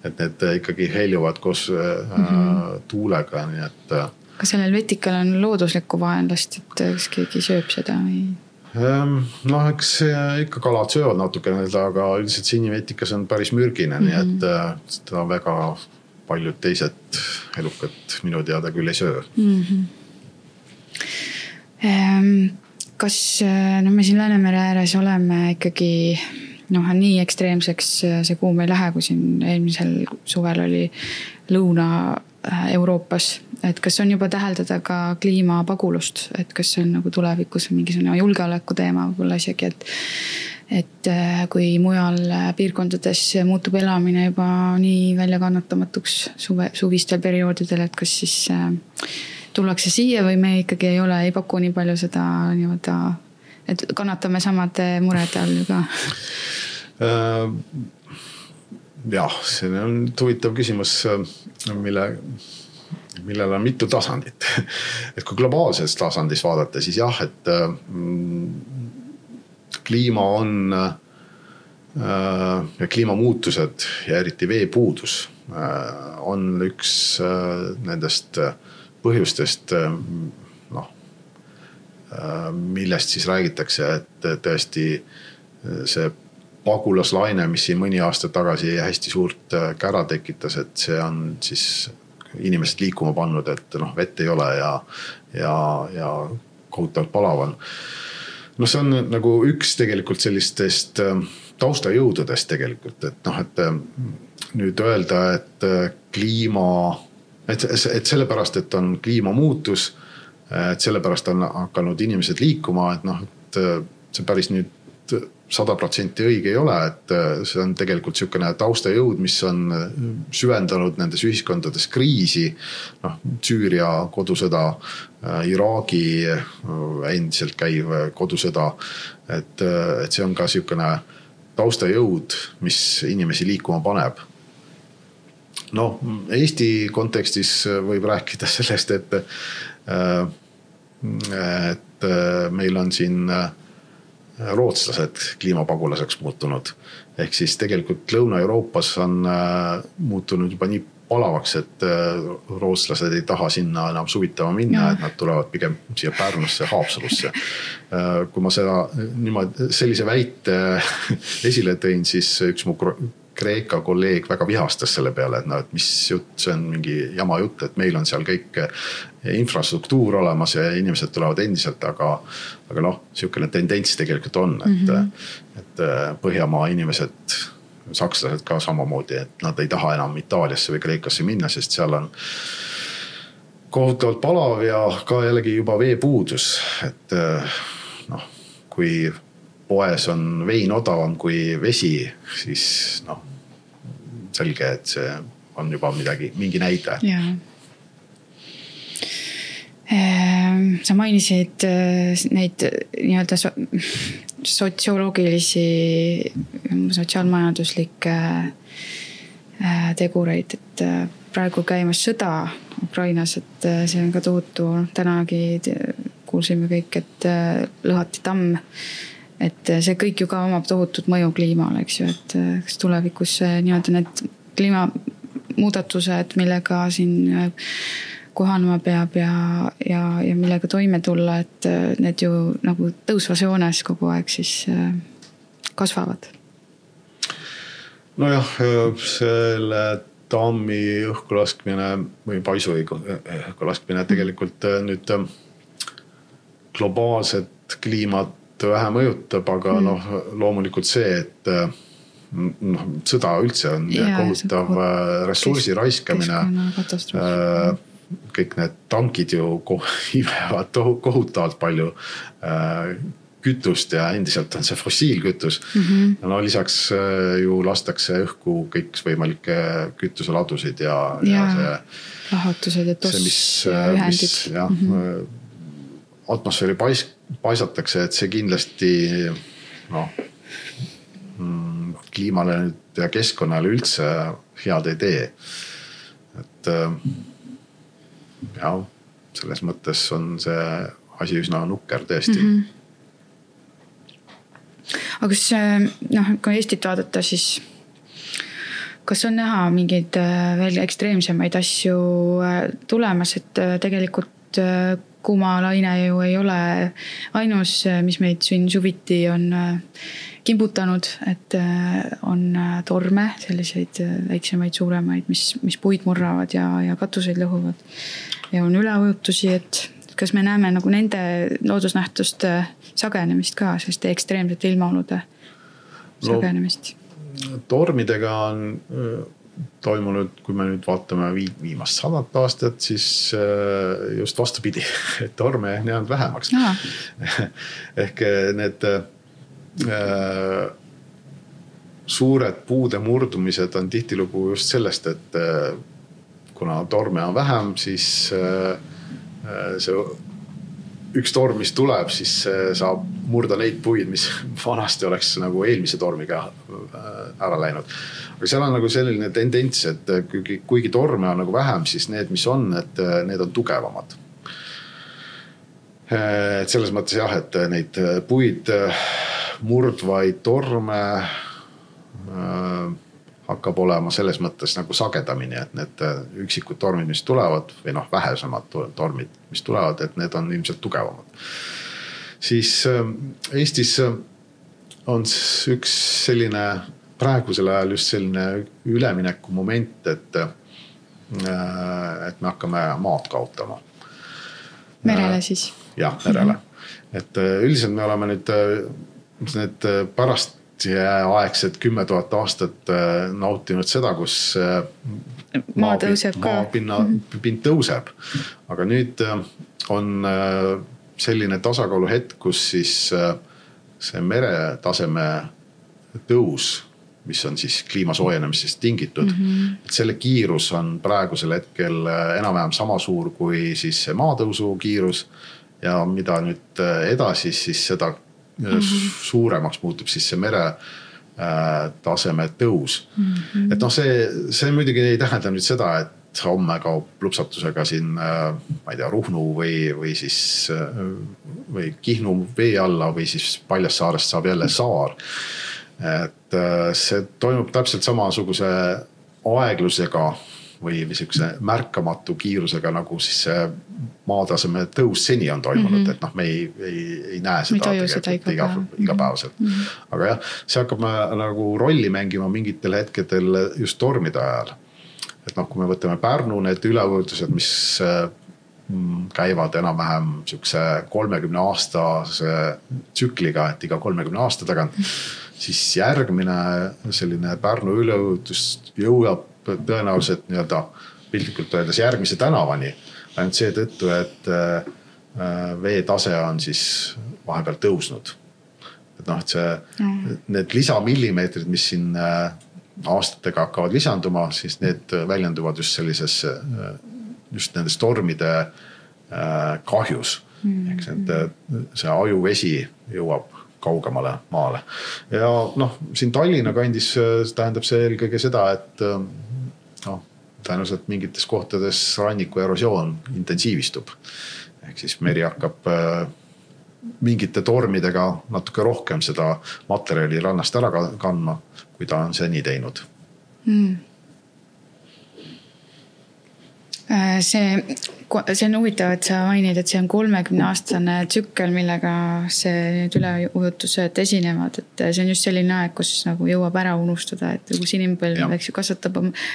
et need ikkagi heljuvad koos mm -hmm. tuulega, nii et. kas sellel vetikal on looduslikku vaenlast, et kas keegi sööb seda või? Ehm, noh, eks ikka kalad söövad natukene seda, aga üldiselt sinivetikas on päris mürgine mm, -hmm. nii et mhm. äh, seda väga paljud teised elukad minu teada küll ei söö mm. -hmm. kas, äh, no me siin Läänemere ääres oleme ikkagi noh, nii ekstreemseks see kuum ei lähe, kui siin eelmisel suvel oli lõuna Euroopas, et kas on juba täheldada ka kliimapagulust, et kas see on nagu tulevikus mingisugune julgeoleku teema võib-olla isegi, et. et äh, kui mujal piirkondades muutub elamine juba nii väljakannatamatuks suve, suvistel perioodidel, et kas siis äh, tullakse siia või me ikkagi ei ole, ei paku nii palju seda nii-öelda, et kannatame samade murede all ju ka äh, jah, see on huvitav küsimus, mille millel on mitu tasandit. et kui globaalses tasandis vaadata, siis jah, et mm, kliima on äh,, kliimamuutused ja eriti veepuudus äh, on üks äh, nendest põhjustest äh, noh äh,, millest siis räägitakse, et tõesti äh, see pagulaslaine, mis siin mõni aasta tagasi hästi suurt äh, kära tekitas, et see on siis inimesed liikuma pannud, et noh, vett ei ole ja, ja, ja kohutavalt palav on. noh, see on nagu üks tegelikult sellistest ähm, taustajõududest tegelikult, et noh, et ähm, nüüd öelda, et äh, kliima, et, et sellepärast, et on kliimamuutus. et sellepärast on hakanud inimesed liikuma, et noh, et äh, see päris nüüd sada protsenti õige ei ole, et äh, see on tegelikult sihukene taustajõud, mis on äh, süvendanud nendes ühiskondades kriisi. noh, Süüria kodusõda, äh, Iraagi endiselt käiv kodusõda. et, et see on ka sihukene taustajõud, mis inimesi liikuma paneb. noh, Eesti kontekstis võib rääkida sellest, et, et meil on siin rootslased kliimapagulaseks muutunud. ehk siis tegelikult Lõuna-Euroopas on äh, muutunud juba nii palavaks, et äh, rootslased ei taha sinna enam suvitama minna, et nad tulevad pigem siia Pärnusse, Haapsalusse. Äh, kui ma seda niimoodi, sellise väite esile tõin, siis üks mu Kreeka kolleeg väga vihastas selle peale, et noh, et mis jutt, see on mingi jama jutt, et meil on seal kõik infrastruktuur olemas ja inimesed tulevad endiselt, aga. aga noh, sihukene tendents tegelikult on, et mm, -hmm. et Põhjamaa inimesed, sakslased ka samamoodi, et nad ei taha enam Itaaliasse või Kreekasse minna, sest seal on kohutavalt palav ja ka jällegi juba veepuudus, et noh, kui poes on vein odavam kui vesi, siis noh, selge, et see on juba midagi, mingi näide. Ehm, sa mainisid äh, neid nii-öelda sotsioloogilisi, sotsiaalmajanduslikke äh, tegureid, et äh, praegu käimas sõda Ukrainas, et see on ka tohutu, tänagi kuulsime kõik, et lõhati tamm et äh, see kõik ju ka omab tohutut mõju kliimale, eks ju, et äh, kas tulevikus nii-öelda need kliimamuudatused, millega siin kohanema peab ja, ja, ja millega toime tulla, et need ju nagu tõusvas joones kogu aeg siis kasvavad. nojah, selle tammi õhku laskmine või paisu õhku laskmine tegelikult nüüd globaalset kliimat vähe mõjutab, aga mm. noh, loomulikult see, et äh, noh, sõda üldse on yeah, kohutav äh, ressursi raiskamine. Äh, kõik need tankid ju imevad kohutavalt palju kütust ja endiselt on see fossiilkütus mm. -hmm. no lisaks ju lastakse õhku kõikvõimalikke kütuseladusid ja, ja, ja see. lahutused ja tossühendid. jah mm -hmm., atmosfääri pais-, paisatakse, et see kindlasti noh mm, kliimale nüüd ja keskkonnale üldse head ei tee. et jah, selles mõttes on see asi üsna nukker tõesti mm. -hmm aga kas noh, kui Eestit vaadata, siis kas on näha mingeid äh, veel ekstreemsemaid asju äh, tulemas, et äh, tegelikult kuumalaine ju ei ole ainus, mis meid siin suviti on kimbutanud, et on torme, selliseid väiksemaid, suuremaid, mis, mis puid murravad ja, ja katuseid lõhuvad. ja on üleujutusi, et kas me näeme nagu nende loodusnähtuste sagenemist ka, selliste ekstreemsete ilmaolude sagenemist no,? tormidega on äh, toimunud, kui me nüüd vaatame viimast sadat aastat, siis äh, just vastupidi, et torme on jäänud vähemaks. ehk äh, need äh, suured puude murdumised on tihtilugu just sellest, et äh, kuna torme on vähem, siis äh, Äh, see üks torm, mis tuleb, siis saab murda neid puid, mis vanasti oleks nagu eelmise tormiga äh, ära läinud. aga seal on nagu selline tendents, et kuigi, kuigi torme on nagu vähem, siis need, mis on, et need on tugevamad. Äh, et selles mõttes jah, et neid puid murdvaid torme hakkab olema selles mõttes nagu sagedamini, et need äh, üksikud tormid, mis tulevad või noh, vähesemad tormid, mis tulevad, et need on ilmselt tugevamad. siis äh, Eestis äh, on üks selline praegusel ajal just selline ülemineku moment, et, et me hakkame maad kaotama. merele siis? jah, merele -hmm. et üldiselt me oleme nüüd need pärast aegsed kümme tuhat aastat äh, nautinud seda, kus äh, maa tõuseb ka. maapinna, mhm. pind tõuseb. aga nüüd äh, on selline tasakaaluhetk, kus siis see meretaseme tõus, mis on siis kliima soojenemisest tingitud mm. -hmm. et selle kiirus on praegusel hetkel enam-vähem sama suur kui siis see maatõusu kiirus. ja mida nüüd edasi, siis seda mm -hmm. suuremaks muutub siis see mere äh, taseme tõus mm. -hmm. et noh, see, see muidugi ei tähenda nüüd seda, et homme kaob lupsatusega siin äh,, ma ei tea, Ruhnu või, või siis äh, või Kihnu vee alla või siis Paljassaarest saab jälle saar. et see toimub täpselt samasuguse aeglusega või, või sihukese märkamatu kiirusega, nagu siis see maataseme tõus seni on toimunud mm, -hmm. et noh, me ei, ei, ei näe seda tegelikult iga, igapäevaselt mm. -hmm. aga jah, see hakkab nagu rolli mängima mingitel hetkedel just tormide ajal. et noh, kui me võtame Pärnu need üleujutused, mis mm, käivad enam-vähem sihukese kolmekümne aastase tsükliga, et iga kolmekümne aasta tagant. siis järgmine selline Pärnu üleujutus jõuab tõenäoliselt nii-öelda piltlikult öeldes järgmise tänavani. ainult seetõttu, et äh, veetase on siis vahepeal tõusnud. et noh, et see mm., need lisamillimeetrid, mis siin äh, aastatega hakkavad lisanduma, siis need väljenduvad just sellises, äh, just nendes tormide kahjus mm.. ehk see, see ajuvesi jõuab kaugemale maale. ja noh, siin Tallinna kandis tähendab see eelkõige seda, et noh, tõenäoliselt mingites kohtades ranniku erosioon intensiivistub. ehk siis meri hakkab äh, mingite tormidega natuke rohkem seda materjali rannast ära kandma, kui ta on seni teinud mm see, see on huvitav, et sa mainid, et see on kolmekümne aastane tsükkel, millega see, need üleujutused esinevad, et see on just selline aeg, kus nagu jõuab ära unustada, et kus inimpõlv, eks ju, kasvatab oma,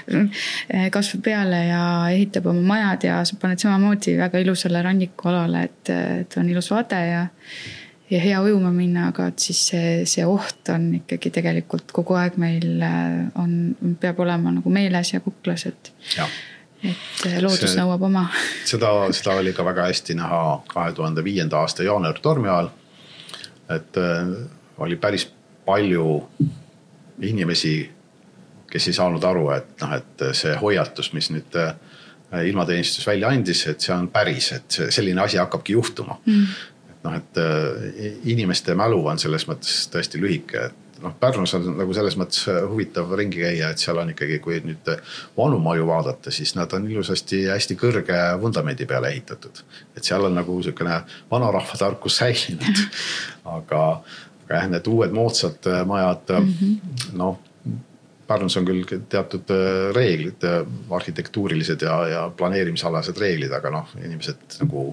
kasvab peale ja ehitab oma majad ja sa paned samamoodi väga ilusale rannikualale, et, et on ilus vade ja ja hea ujuma minna, aga et siis see, see oht on ikkagi tegelikult kogu aeg meil on, peab olema nagu meeles ja kuklas, et. Et eh, loodus see, nõuab oma. seda, seda oli ka väga hästi näha kahe tuhande viienda aasta jaanuari tormi ajal. et oli päris palju inimesi, kes ei saanud aru, et noh, et see hoiatus, mis nüüd ilmateenistus välja andis, et see on päris, et selline asi hakkabki juhtuma mm noh, et inimeste mälu on selles mõttes tõesti lühike, et noh, Pärnus on nagu selles mõttes huvitav ringi käia, et seal on ikkagi, kui nüüd vanu maju vaadata, siis nad on ilusasti hästi kõrge vundamendi peale ehitatud. et seal on nagu sihukene vanarahva tarkus säilinud. aga, aga jah, need uued moodsad majad mm -hmm. noh Pärnus on küll teatud äh, reeglid, äh, arhitektuurilised ja, ja planeerimisalased reeglid, aga noh, inimesed nagu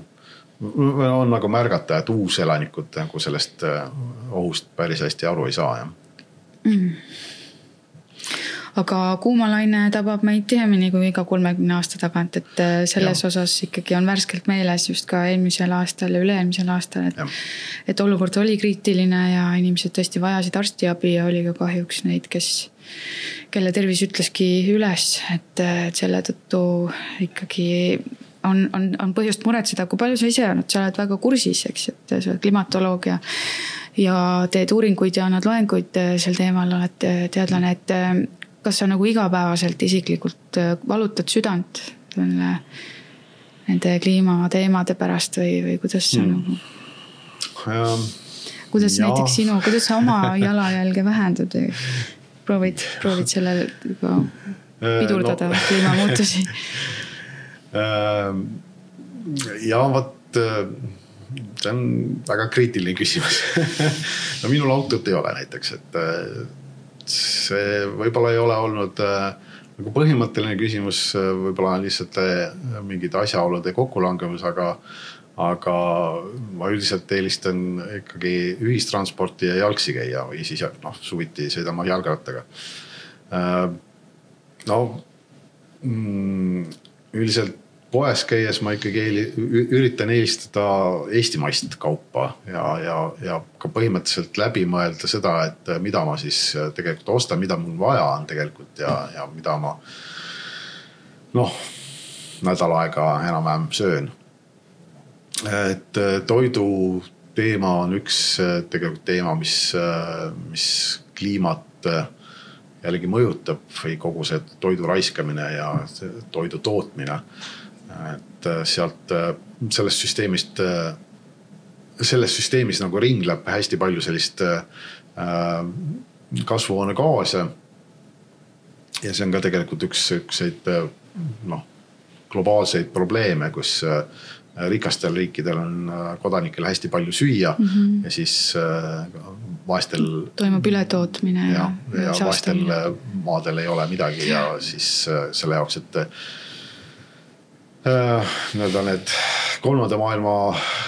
on nagu märgata, et uuselanikud nagu sellest äh, ohust päris hästi aru ei saa, jah mm aga kuumalaine tabab meid tihemini kui iga kolmekümne aasta tagant, et äh, selles ja. osas ikkagi on värskelt meeles just ka eelmisel aastal ja üle-eelmisel aastal, et. et olukord oli kriitiline ja inimesed tõesti vajasid arstiabi ja oli ka kahjuks neid, kes, kelle tervis ütleski üles, et, et selle tõttu ikkagi on, on, on põhjust muretseda, kui palju sa ise oled, sa oled väga kursis, eks, et sa oled klimatoloog ja. ja teed uuringuid ja annad loenguid äh, sel teemal, oled äh, teadlane, et äh, kas sa nagu igapäevaselt isiklikult valutad südant selle, nende kliimateemade pärast või, või kuidas sa mm. nagu um,? kuidas ja. näiteks sinu, kuidas sa oma jalajälge vähendad või proovid, proovid sellel juba pidurdada no. kliimamuutusi ja vot äh, see on väga kriitiline küsimus no minul autot ei ole näiteks, et äh, see võib-olla ei ole olnud äh, nagu põhimõtteline küsimus, võib-olla on lihtsalt mingite asjaolude kokkulangevus, aga, aga ma üldiselt eelistan ikkagi ühistransporti ja jalgsi käia või siis noh, suviti sõidama jalgrattaga. no mm, üldiselt poes käies ma ikkagi eeli, üritan eelistada eestimaist kaupa ja, ja, ja ka põhimõtteliselt läbi mõelda seda, et mida ma siis tegelikult ostan, mida mul vaja on tegelikult ja, ja mida ma noh, nädal aega enam-vähem söön. et toidu teema on üks tegelikult teema, mis, mis kliimat jällegi mõjutab või kogu see toidu raiskamine ja toidu tootmine et äh, sealt äh, sellest süsteemist, äh, selles süsteemis nagu ringleb hästi palju sellist kasvuhoonegaase. ja see on ka tegelikult üks siukseid noh, globaalseid probleeme, kus rikastel riikidel on kodanikel hästi palju süüa mm -hmm. ja siis vaestel. toimub ületootmine ja, ja, ja vaestel maadel ei ole midagi ja siis selle jaoks, et nii-öelda need kolmanda maailma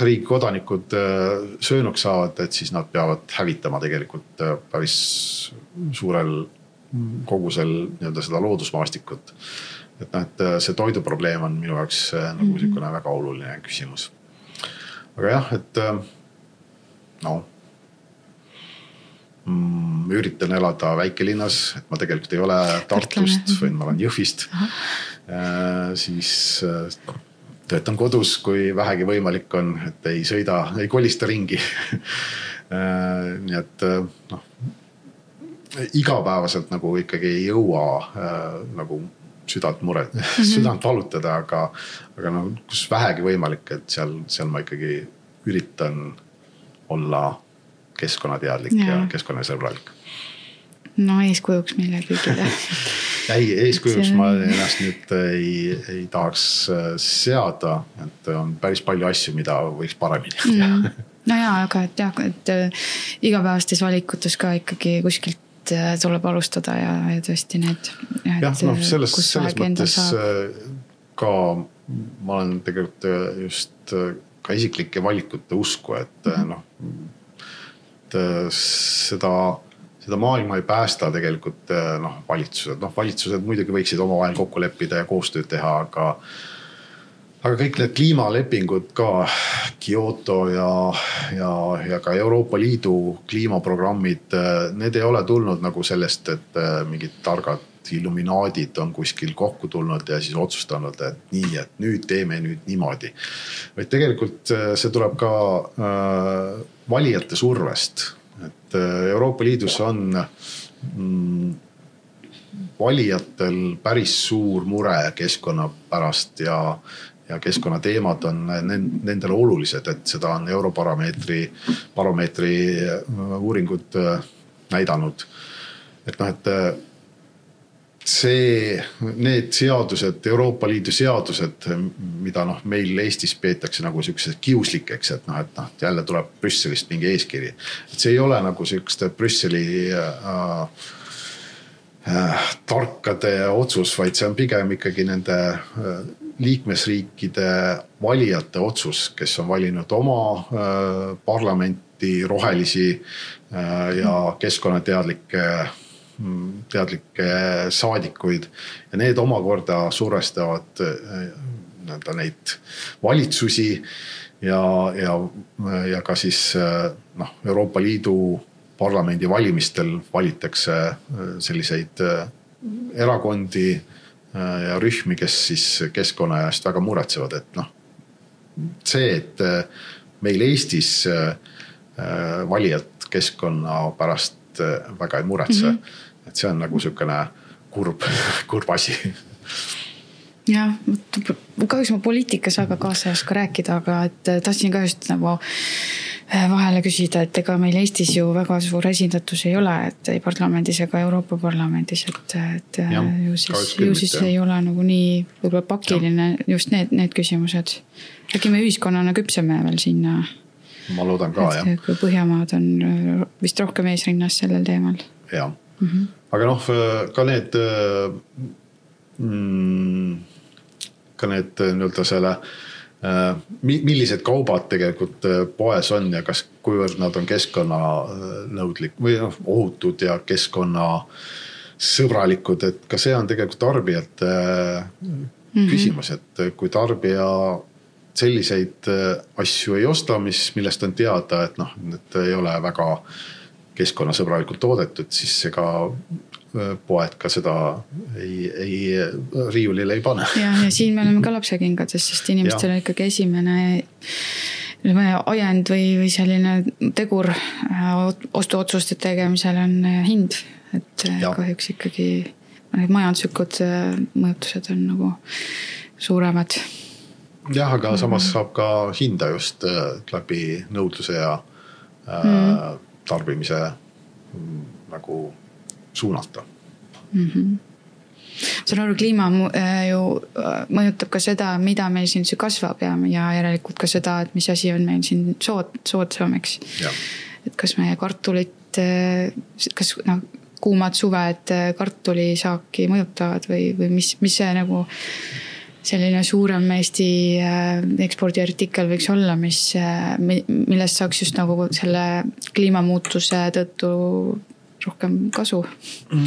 riigi kodanikud äh, söönuks saavad, et siis nad peavad hävitama tegelikult äh, päris suurel kogusel nii-öelda seda loodusmaastikut. et noh, et see toiduprobleem on minu jaoks nagu mm -hmm. sihukene väga oluline küsimus. aga jah, et no mm, üritan elada väikelinnas, et ma tegelikult ei ole Tartust, vaid ma olen Jõhvist Äh, siis äh, töötan kodus, kui vähegi võimalik on, et ei sõida, ei kolista ringi äh, nii et noh, igapäevaselt nagu ikkagi ei jõua nagu südant muret mm, -hmm. südant valutada, aga, aga no kus vähegi võimalik, et seal, seal ma ikkagi üritan olla keskkonnateadlik ja, ja keskkonnasõbralik. No eeskujuks meile kõigile ei, eeskujuks ma ennast nüüd ei, ei tahaks äh, seada, et on päris palju asju, mida võiks paremini teha mm.. no ja, aga et jah, et äh, igapäevastes valikutes ka ikkagi kuskilt äh, tuleb alustada ja, ja tõesti need. jah, noh, selles, selles mõttes ka ma olen tegelikult just ka isiklike valikute usku, et mm -hmm. noh, et seda seda maailma ei päästa tegelikult eh, noh, valitsused, noh valitsused muidugi võiksid omavahel kokku leppida ja koostööd teha, aga. aga kõik need kliimalepingud ka, Kyoto ja, ja, ja ka Euroopa Liidu kliimaprogrammid, eh, need ei ole tulnud nagu sellest, et eh, mingid targad illuminaadid on kuskil kokku tulnud ja siis otsustanud, et nii, et nüüd teeme nüüd niimoodi. vaid tegelikult see tuleb ka äh, valijate survest, et äh, Euroopa Liidus on mm, valijatel päris suur mure keskkonna pärast ja ja keskkonnateemad on nendele olulised, et seda on Europarameetri, baromeetri äh, uuringud äh, näidanud. et noh, et see, need seadused, Euroopa Liidu seadused, mida noh, meil Eestis peetakse nagu sihukeseks kiuslikeks, et noh, et noh, jälle tuleb Brüsselist mingi eeskiri. et see ei ole nagu sihukeste Brüsseli äh, äh, tarkade otsus, vaid see on pigem ikkagi nende äh, liikmesriikide valijate otsus, kes on valinud oma äh, parlamenti rohelisi äh, ja keskkonnateadlikke, mm, teadlikke saadikuid. ja need omakorda survestavad äh, nii-öelda neid valitsusi ja, ja, ja ka siis noh, Euroopa Liidu parlamendi valimistel valitakse selliseid erakondi ja rühmi, kes siis keskkonna eest väga muretsevad, et noh. see, et meil Eestis valijad keskkonna pärast väga ei muretse mm, -hmm. Et see on nagu sihukene kurb, kurb asi jah, kahjuks ma poliitikas väga kaasa ei oska rääkida, aga et tahtsin ka just nagu Äh, vahele küsida, et ega meil Eestis ju väga suur esindatus ei ole, et ei parlamendis ega Euroopa Parlamendis, et, et äh, ja, ju siis, ju siis mitte. ei ole nagu nii võib-olla pakiline ja. just need, need küsimused. äkki me ühiskonnana küpseme veel sinna. ma loodan ka jah. Põhjamaad on vist rohkem eesrinnas sellel teemal. jah mm -hmm., aga noh, ka need mm,, ka need nii-öelda selle Äh, millised kaubad tegelikult äh, poes on ja kas, kuivõrd nad on keskkonnanõudlik või noh, ohutud ja keskkonnasõbralikud, et ka see on tegelikult tarbijate mm -hmm. küsimus, et kui tarbija selliseid asju ei osta, mis, millest on teada, et noh, et ei ole väga keskkonnasõbralikult toodetud, siis ega poed ka seda ei, ei riiulile ei pane. ja, ja siin me oleme ka lapsekingades, sest inimestel on ikkagi esimene ajend või, või selline tegur äh, ostuotsuste tegemisel on äh, hind. et äh, ja. kahjuks ikkagi need majanduslikud mõjutused on nagu suuremad. jah, aga samas mm. saab ka hinda just läbi nõudluse ja mm. Tarbimise mm, nagu suunata mm. -hmm saan aru, kliima äh, ju äh, mõjutab ka seda, mida meil siin kasvab ja, ja järelikult ka seda, et mis asi on meil siin sood, soodsam, eks. et kas meie kartulit, äh, kas noh, kuumad suved kartulisaaki mõjutavad või, või mis, mis see nagu selline suurem Eesti ekspordiartikkel võiks olla, mis, millest saaks just nagu selle kliimamuutuse tõttu rohkem kasu?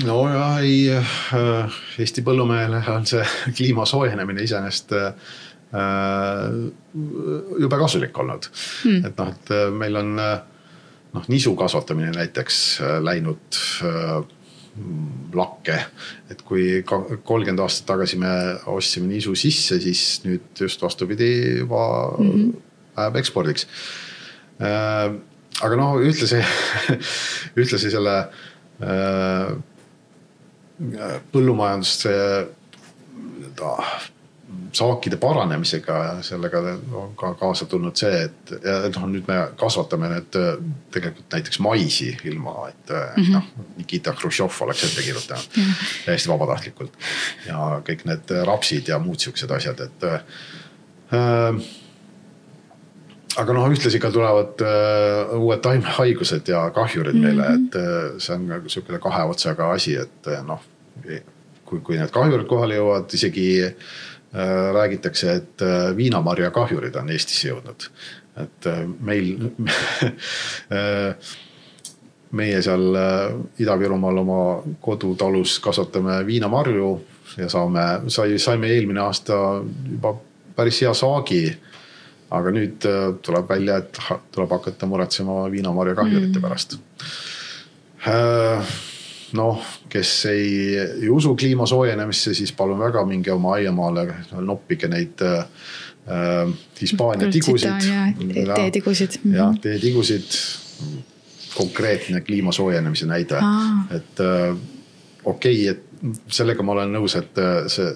no ja ei, äh, Eesti põllumehele on see kliima soojenemine iseenesest äh, jube kasulik olnud mm.. et noh, et äh, meil on noh, nisu kasvatamine näiteks läinud lakke. et kui kolmkümmend aastat tagasi me ostsime nisu sisse, siis nüüd just vastupidi juba mm -hmm. läheb ekspordiks aga noh, ühtlasi, ühtlasi selle äh, põllumajanduse saakide paranemisega sellega on ka kaasa tulnud see, et ja noh, nüüd me kasvatame need tegelikult näiteks maisi ilma, et mm -hmm. noh, Nikita Hruštšov oleks ette kirjutanud mm -hmm. täiesti vabatahtlikult. ja kõik need rapsid ja muud siuksed asjad, et äh, aga noh, ühtlasi ka tulevad uh, uued taimehaigused ja kahjurid mm -hmm. meile, et see on sihukene kahe otsaga asi, et noh. kui, kui need kahjurid kohale jõuavad, isegi uh, räägitakse, et uh, viinamarja kahjurid on Eestisse jõudnud. et uh, meil meie seal Ida-Virumaal oma kodutalus kasvatame viinamarju ja saame, sai, saime eelmine aasta juba päris hea saagi aga nüüd äh, tuleb välja, et tuleb hakata muretsema viinamarja kahjurite mm. pärast. Äh, noh, kes ei, ei usu kliima soojenemisse, siis palun väga, minge oma aiamaale, noppige neid äh, Hispaania tigusid. teetigusid. jah, teetigusid, konkreetne kliima soojenemise näide, et äh, okei okay,, et sellega ma olen nõus, et äh, see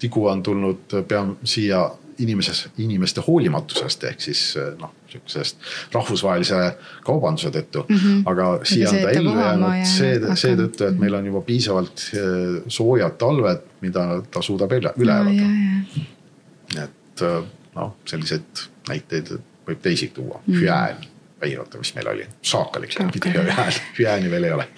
tigu on tulnud pea siia inimeses, inimeste hoolimatusest ehk siis äh, noh, sihukesest rahvusvahelise kaubanduse tõttu mm. -hmm. aga siia on ta ellu jäänud see, seetõttu, et meil on juba piisavalt äh, soojad talved, mida ta suudab üle, üle elada. et noh, selliseid näiteid võib teisi tuua mm, -hmm. hüään ei oota, mis meil oli, Saakal ikka pidi ka hääl, hääni veel ei ole.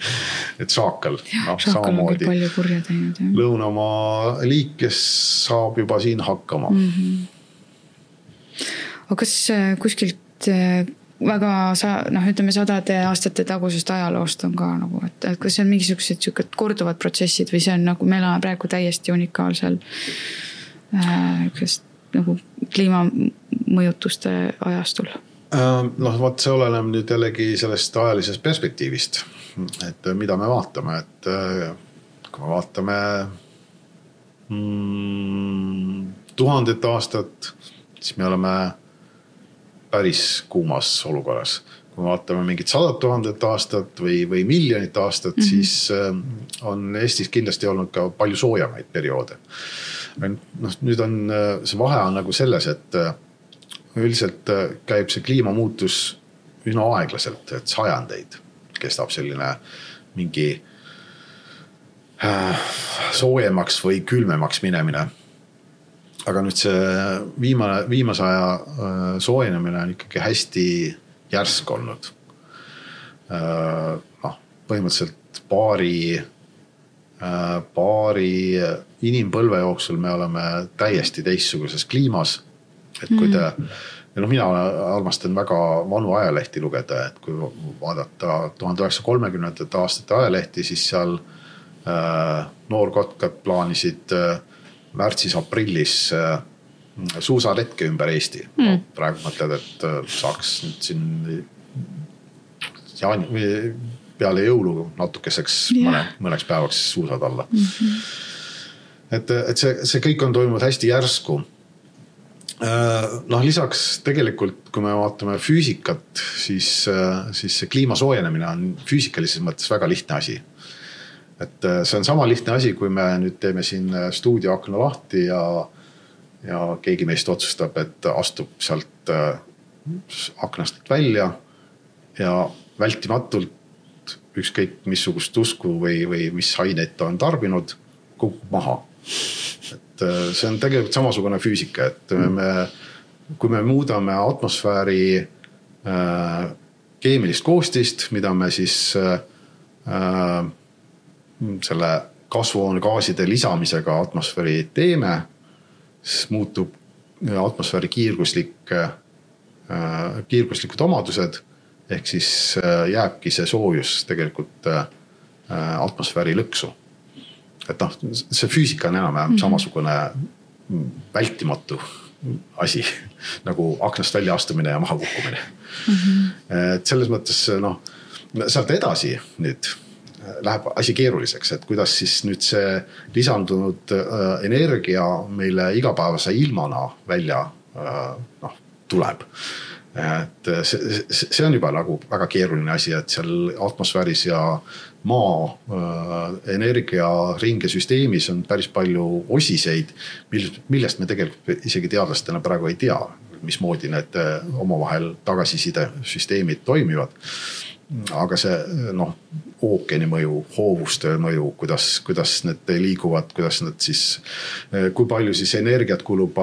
et Saakal, noh samamoodi. palju kurja teinud jah. lõunamaa liik, kes saab juba siin hakkama mm. -hmm. aga kas äh, kuskilt äh, väga sa noh, ütleme sadade aastate tagusest ajaloost on ka nagu, et, et kas see on mingisugused sihuke korduvad protsessid või see on nagu, me elame praegu täiesti unikaalsel äh, sihukesest nagu kliimamõjutuste ajastul. Äh, noh, vot see oleneb nüüd jällegi sellest ajalisest perspektiivist, et mida me vaatame, et äh, kui me vaatame mm, tuhandet aastat, siis me oleme päris kuumas olukorras. kui me vaatame mingit sadat tuhandet aastat või, või miljonit aastat mm, -hmm. siis äh, on Eestis kindlasti olnud ka palju soojemaid perioode. noh, nüüd on see vahe on nagu selles, et üldiselt äh, käib see kliimamuutus üsna aeglaselt, et sajandeid kestab selline mingi äh, soojemaks või külmemaks minemine. Aga nüüd see viimane, viimase aja äh, soojenemine on ikkagi hästi järsk olnud. noh, põhimõtteliselt paari, paari inimpõlve jooksul me oleme täiesti teistsuguses kliimas et kui te mm. ja noh, mina armastan väga vanu ajalehti lugeda, et kui vaadata tuhande üheksasaja kolmekümnendate aastate ajalehti, siis seal äh, noorkotkad plaanisid äh, märtsis-aprillis äh, suusaretke ümber Eesti mm.. No, praegu mõtled, et äh, saaks nüüd siin jaani, peale jõulu natukeseks yeah. mõne, mõneks päevaks suusad alla mm. -hmm. et, et see, see kõik on toimunud hästi järsku Äh, noh, lisaks tegelikult, kui me vaatame füüsikat, siis, siis see kliima soojenemine on füüsikalises mõttes väga lihtne asi. Et äh, see on sama lihtne asi, kui me nüüd teeme siin stuudioakna lahti ja, ja keegi meist otsustab, et astub sealt aknast välja ja vältimatult ükskõik missugust usku või, või mis aineid ta on tarbinud, kukub maha. Et äh, see on tegelikult samasugune füüsika, et me, kui me muudame atmosfääri äh, keemilist koostist, mida me siis äh, äh selle kasvuhoonegaaside lisamisega atmosfääri teeme, siis muutub atmosfääri kiirguslik äh,, kiirguslikud omadused ehk siis äh, jääbki see soojus tegelikult äh, atmosfääri lõksu et noh, see füüsika on enam-vähem mm -hmm. samasugune vältimatu asi nagu aknast välja astumine ja maha kukkumine mm. -hmm. et selles mõttes noh, sealt edasi nüüd läheb asi keeruliseks, et kuidas siis nüüd see lisandunud äh, energia meile igapäevase ilmana välja äh, noh tuleb et see, see on juba nagu väga keeruline asi, et seal atmosfääris ja maa äh, energiaringesüsteemis on päris palju osiseid, millest me tegelikult isegi teadlastena praegu ei tea, mismoodi need äh, omavahel tagasisidesüsteemid toimivad. aga see noh, ookeani mõju, hoovuste mõju, kuidas, kuidas need liiguvad, kuidas nad siis, äh, kui palju siis energiat kulub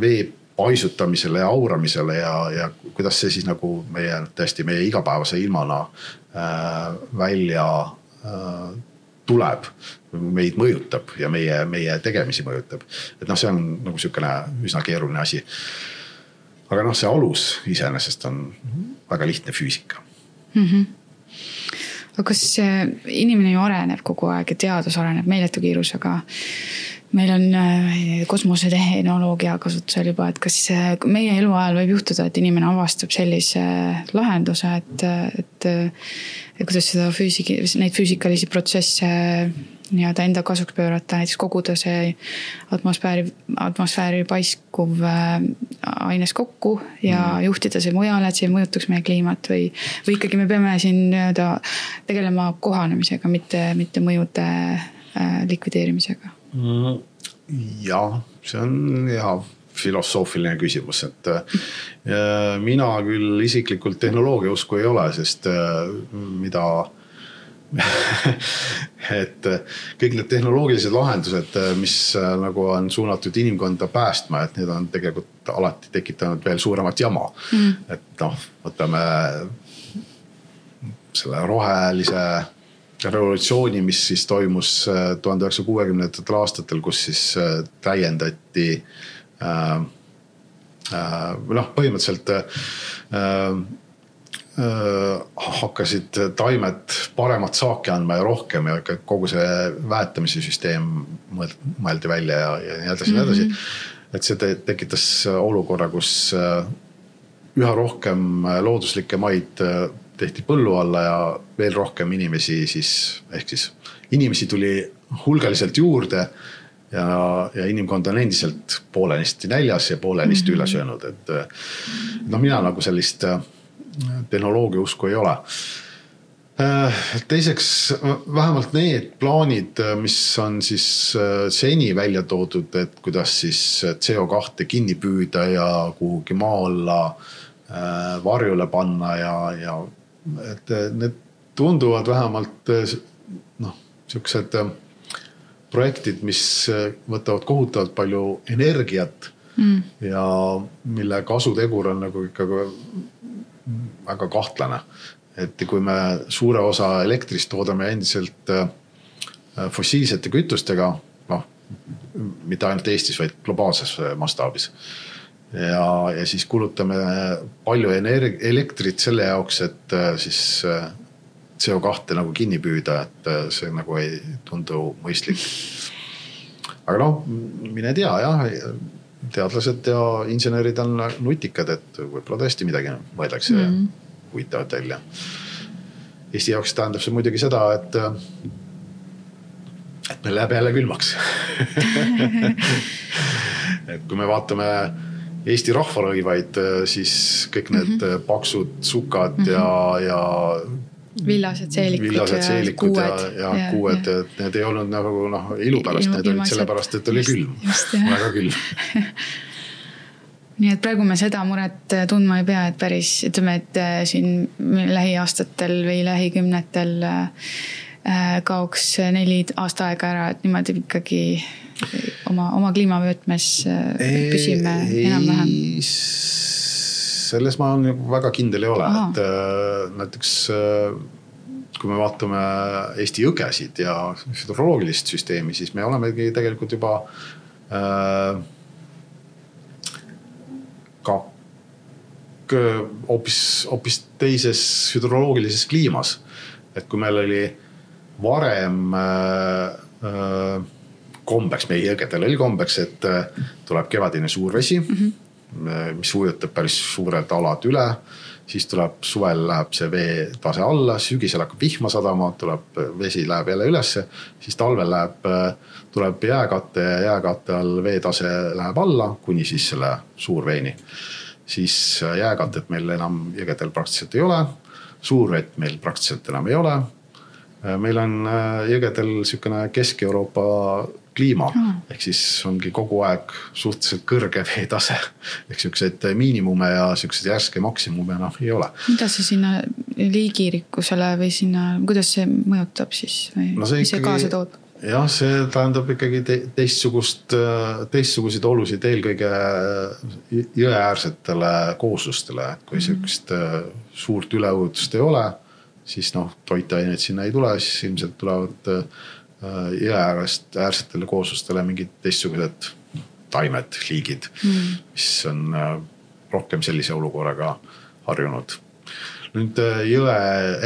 vee paisutamisele ja auramisele ja, ja kuidas see siis nagu meie tõesti meie igapäevase ilmana Äh, välja äh, tuleb, meid mõjutab ja meie, meie tegemisi mõjutab. et noh, see on nagu sihukene üsna keeruline asi. aga noh, see alus iseenesest on väga lihtne füüsika mm. -hmm aga kas inimene ju areneb kogu aeg ja teadus areneb meeletu kiirusega. meil on äh, kosmosetehnoloogia kasutusel juba, et kas meie eluajal võib juhtuda, et inimene avastab sellise lahenduse, et, et, et kuidas seda füüsiki-, neid füüsikalisi protsesse nii-öelda enda kasuks pöörata, näiteks koguda see atmosfääri, atmosfääri paiskuv äh, aines kokku ja mm. juhtida see mujale, et see ei mõjutaks meie kliimat või, või ikkagi me peame siin nii-öelda tegelema kohanemisega, mitte, mitte mõjude äh, likvideerimisega mm,? jah, see on hea filosoofiline küsimus, et äh, mina küll isiklikult tehnoloogia usku ei ole, sest mida et kõik need tehnoloogilised lahendused, mis äh, nagu on suunatud inimkonda päästma, et need on tegelikult alati tekitanud veel suuremat jama. Mm.. et noh, võtame selle rohelise revolutsiooni, mis siis toimus äh, tuhande üheksasaja kuuekümnendatel aastatel, kus siis äh, täiendati äh, äh, noh, põhimõtteliselt äh, hakkasid taimed paremat saaki andma ja rohkem ja kogu see väetamise süsteem mõeldi välja ja, ja nii edasi ja nii edasi. Mhm. et see te tekitas olukorra, kus üha rohkem looduslikke maid tehti põllu alla ja veel rohkem inimesi siis, ehk siis inimesi tuli hulgaliselt juurde. ja, ja inimkond on endiselt poolenisti näljas ja poolenisti mm -hmm. üle söönud, et noh, mina nagu sellist äh, tehnoloogia usku ei ole äh, teiseks vähemalt need plaanid, mis on siis äh, seni välja toodud, et kuidas siis CO2 kinni püüda ja kuhugi maa alla varjule panna ja, ja et need tunduvad vähemalt noh, siuksed äh, projektid, mis äh, võtavad kohutavalt palju energiat mm. ja mille kasutegur on nagu ikkagi väga kahtlane. et kui me suure osa elektrist toodame endiselt äh, fossiilsete kütustega, noh mitte ainult Eestis, vaid globaalses mastaabis ja, ja siis kulutame palju energ-, elektrit selle jaoks, et äh, siis äh, CO2 nagu kinni püüda, et äh, see nagu ei tundu mõistlik. aga noh, mine tea jah, teadlased ja insenerid on nutikad, et võib-olla tõesti midagi mõeldakse mm -hmm. huvitavat välja. Eesti jaoks tähendab see muidugi seda, et, et meil läheb jälle külmaks et kui me vaatame Eesti rahvarõivaid, siis kõik need mm -hmm. paksud sukad mm -hmm. ja, ja villased seelikud villased seelikud ja, ja, ja, ja kuued, et need ei olnud nagu noh, ilu pärast, need olid sellepärast, et oli külm, väga külm. Nii et praegu me seda muret äh, tundma ei pea, et päris ütleme, et siin lähiaastatel või lähikümnetel kaoks neli aasta aega ära, et niimoodi ikkagi oma, oma kliimavöötmes äh, püsime enam-vähem? Selles ma väga kindel ei ole, et äh, näiteks äh, kui me vaatame Eesti jõgesid ja hüdroloogilist süsteemi, siis me olemegi tegelikult juba äh, ka hoopis, hoopis teises hüdroloogilises kliimas. et kui meil oli varem äh, äh, kombeks, meie jõgedel oli kombeks, et tuleb kevadine suurvesi mm, -hmm. Mis ujutab päris suured alad üle. siis tuleb suvel läheb see veetase alla, sügisel hakkab vihma sadama, tuleb vesi läheb jälle ülesse, siis talvel läheb, äh, tuleb jääkate ja jääkate all veetase läheb alla kuni siis selle suurveeni. siis jääkatet meil enam jõgedel praktiliselt ei ole, suurvett meil praktiliselt enam ei ole meil on jõgedel sihukene Kesk-Euroopa kliima mm. ehk siis ongi kogu aeg suhteliselt kõrge veetase. ehk siukseid miinimume ja siukseid järske maksimume enam ei ole. mida see sinna liigirikkusele või sinna, kuidas see mõjutab siis või no mis see kaasa toob? jah, see tähendab ikkagi te teistsugust, teistsuguseid olusid eelkõige jõeäärsetele kooslustele, et kui mm. sihukest äh, suurt üleujutust ei ole, siis noh, toitained sinna ei tule, siis ilmselt tulevad äh, Äh, jõeäärest, äärsetele kooslustele mingid teistsugused taimed, liigid mm., mis on äh, rohkem sellise olukorraga harjunud. nüüd äh, jõe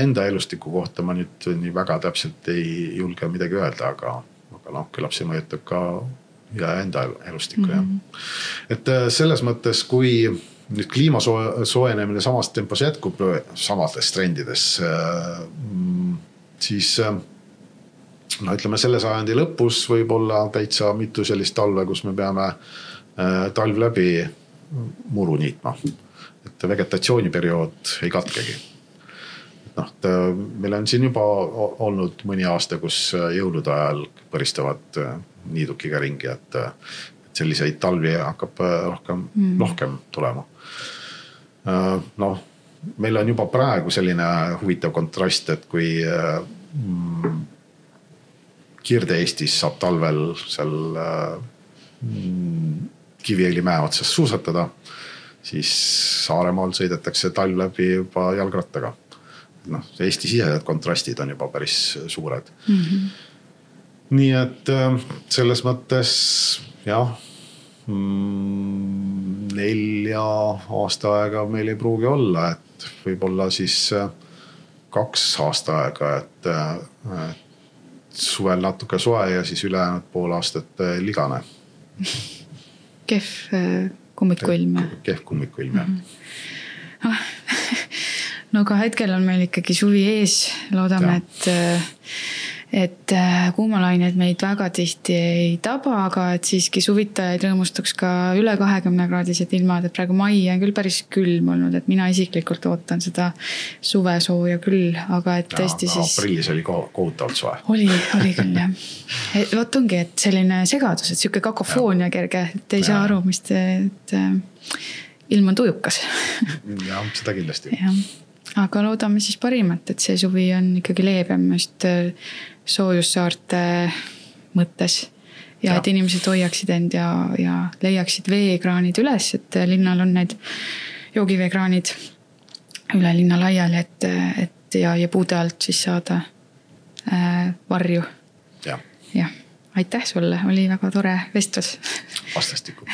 enda elustiku kohta ma nüüd nii väga täpselt ei julge midagi öelda, aga, aga noh, küllap see mõjutab ka ja enda elustikku mm -hmm. jah. et äh, selles mõttes, kui nüüd kliima soojenemine samas tempos jätkub, samades trendides, mm, siis no ütleme, selle sajandi lõpus võib olla täitsa mitu sellist talve, kus me peame talv läbi muru niitma. et vegetatsiooniperiood ei katkegi noh, meil on siin juba olnud mõni aasta, kus jõulude ajal põristavad äh, niidukiga ringi, et, äh, et selliseid talvi hakkab äh, rohkem mm., rohkem tulema. noh, meil on juba praegu selline huvitav kontrast, et kui mm, Kirde-Eestis saab talvel seal mm, Kiviõli mäe otsas suusatada, siis Saaremaal sõidetakse talv läbi juba jalgrattaga noh, Eesti-sisesed kontrastid on juba päris suured mm. -hmm. nii et äh, selles mõttes jah mm,, nelja aasta aega meil ei pruugi olla, et võib-olla siis äh, kaks aasta aega, et, äh, et suvel natuke soe ja siis ülejäänud pool aastat ligane. kehv kummikuilm. kehv kummikuilm jah mm -hmm no aga hetkel on meil ikkagi suvi ees, loodame, et, et äh, kuumalained meid väga tihti ei taba, aga et siiski suvitajaid rõõmustaks ka üle kahekümne kraadised ilmad, et praegu mai on küll päris külm olnud, et mina isiklikult ootan seda suvesooja küll, aga et tõesti ja, siis. aprillis oli kohutavalt soe. oli, oli küll jah. et vot ongi, et selline segadus, et sihuke kakofoonia kerge, et ei ja. saa aru, mis te, et ilm on tujukas jah, seda kindlasti aga loodame siis parimat, et see suvi on ikkagi leebem äh, soojussaarte mõttes. ja, ja et inimesed hoiaksid end ja, ja leiaksid veekraanid üles, et linnal on need joogiveekraanid üle linna laiali, et, et ja, ja puude alt siis saada äh, varju. Ja.. jah, aitäh sulle, oli väga tore vestlus. vastastikku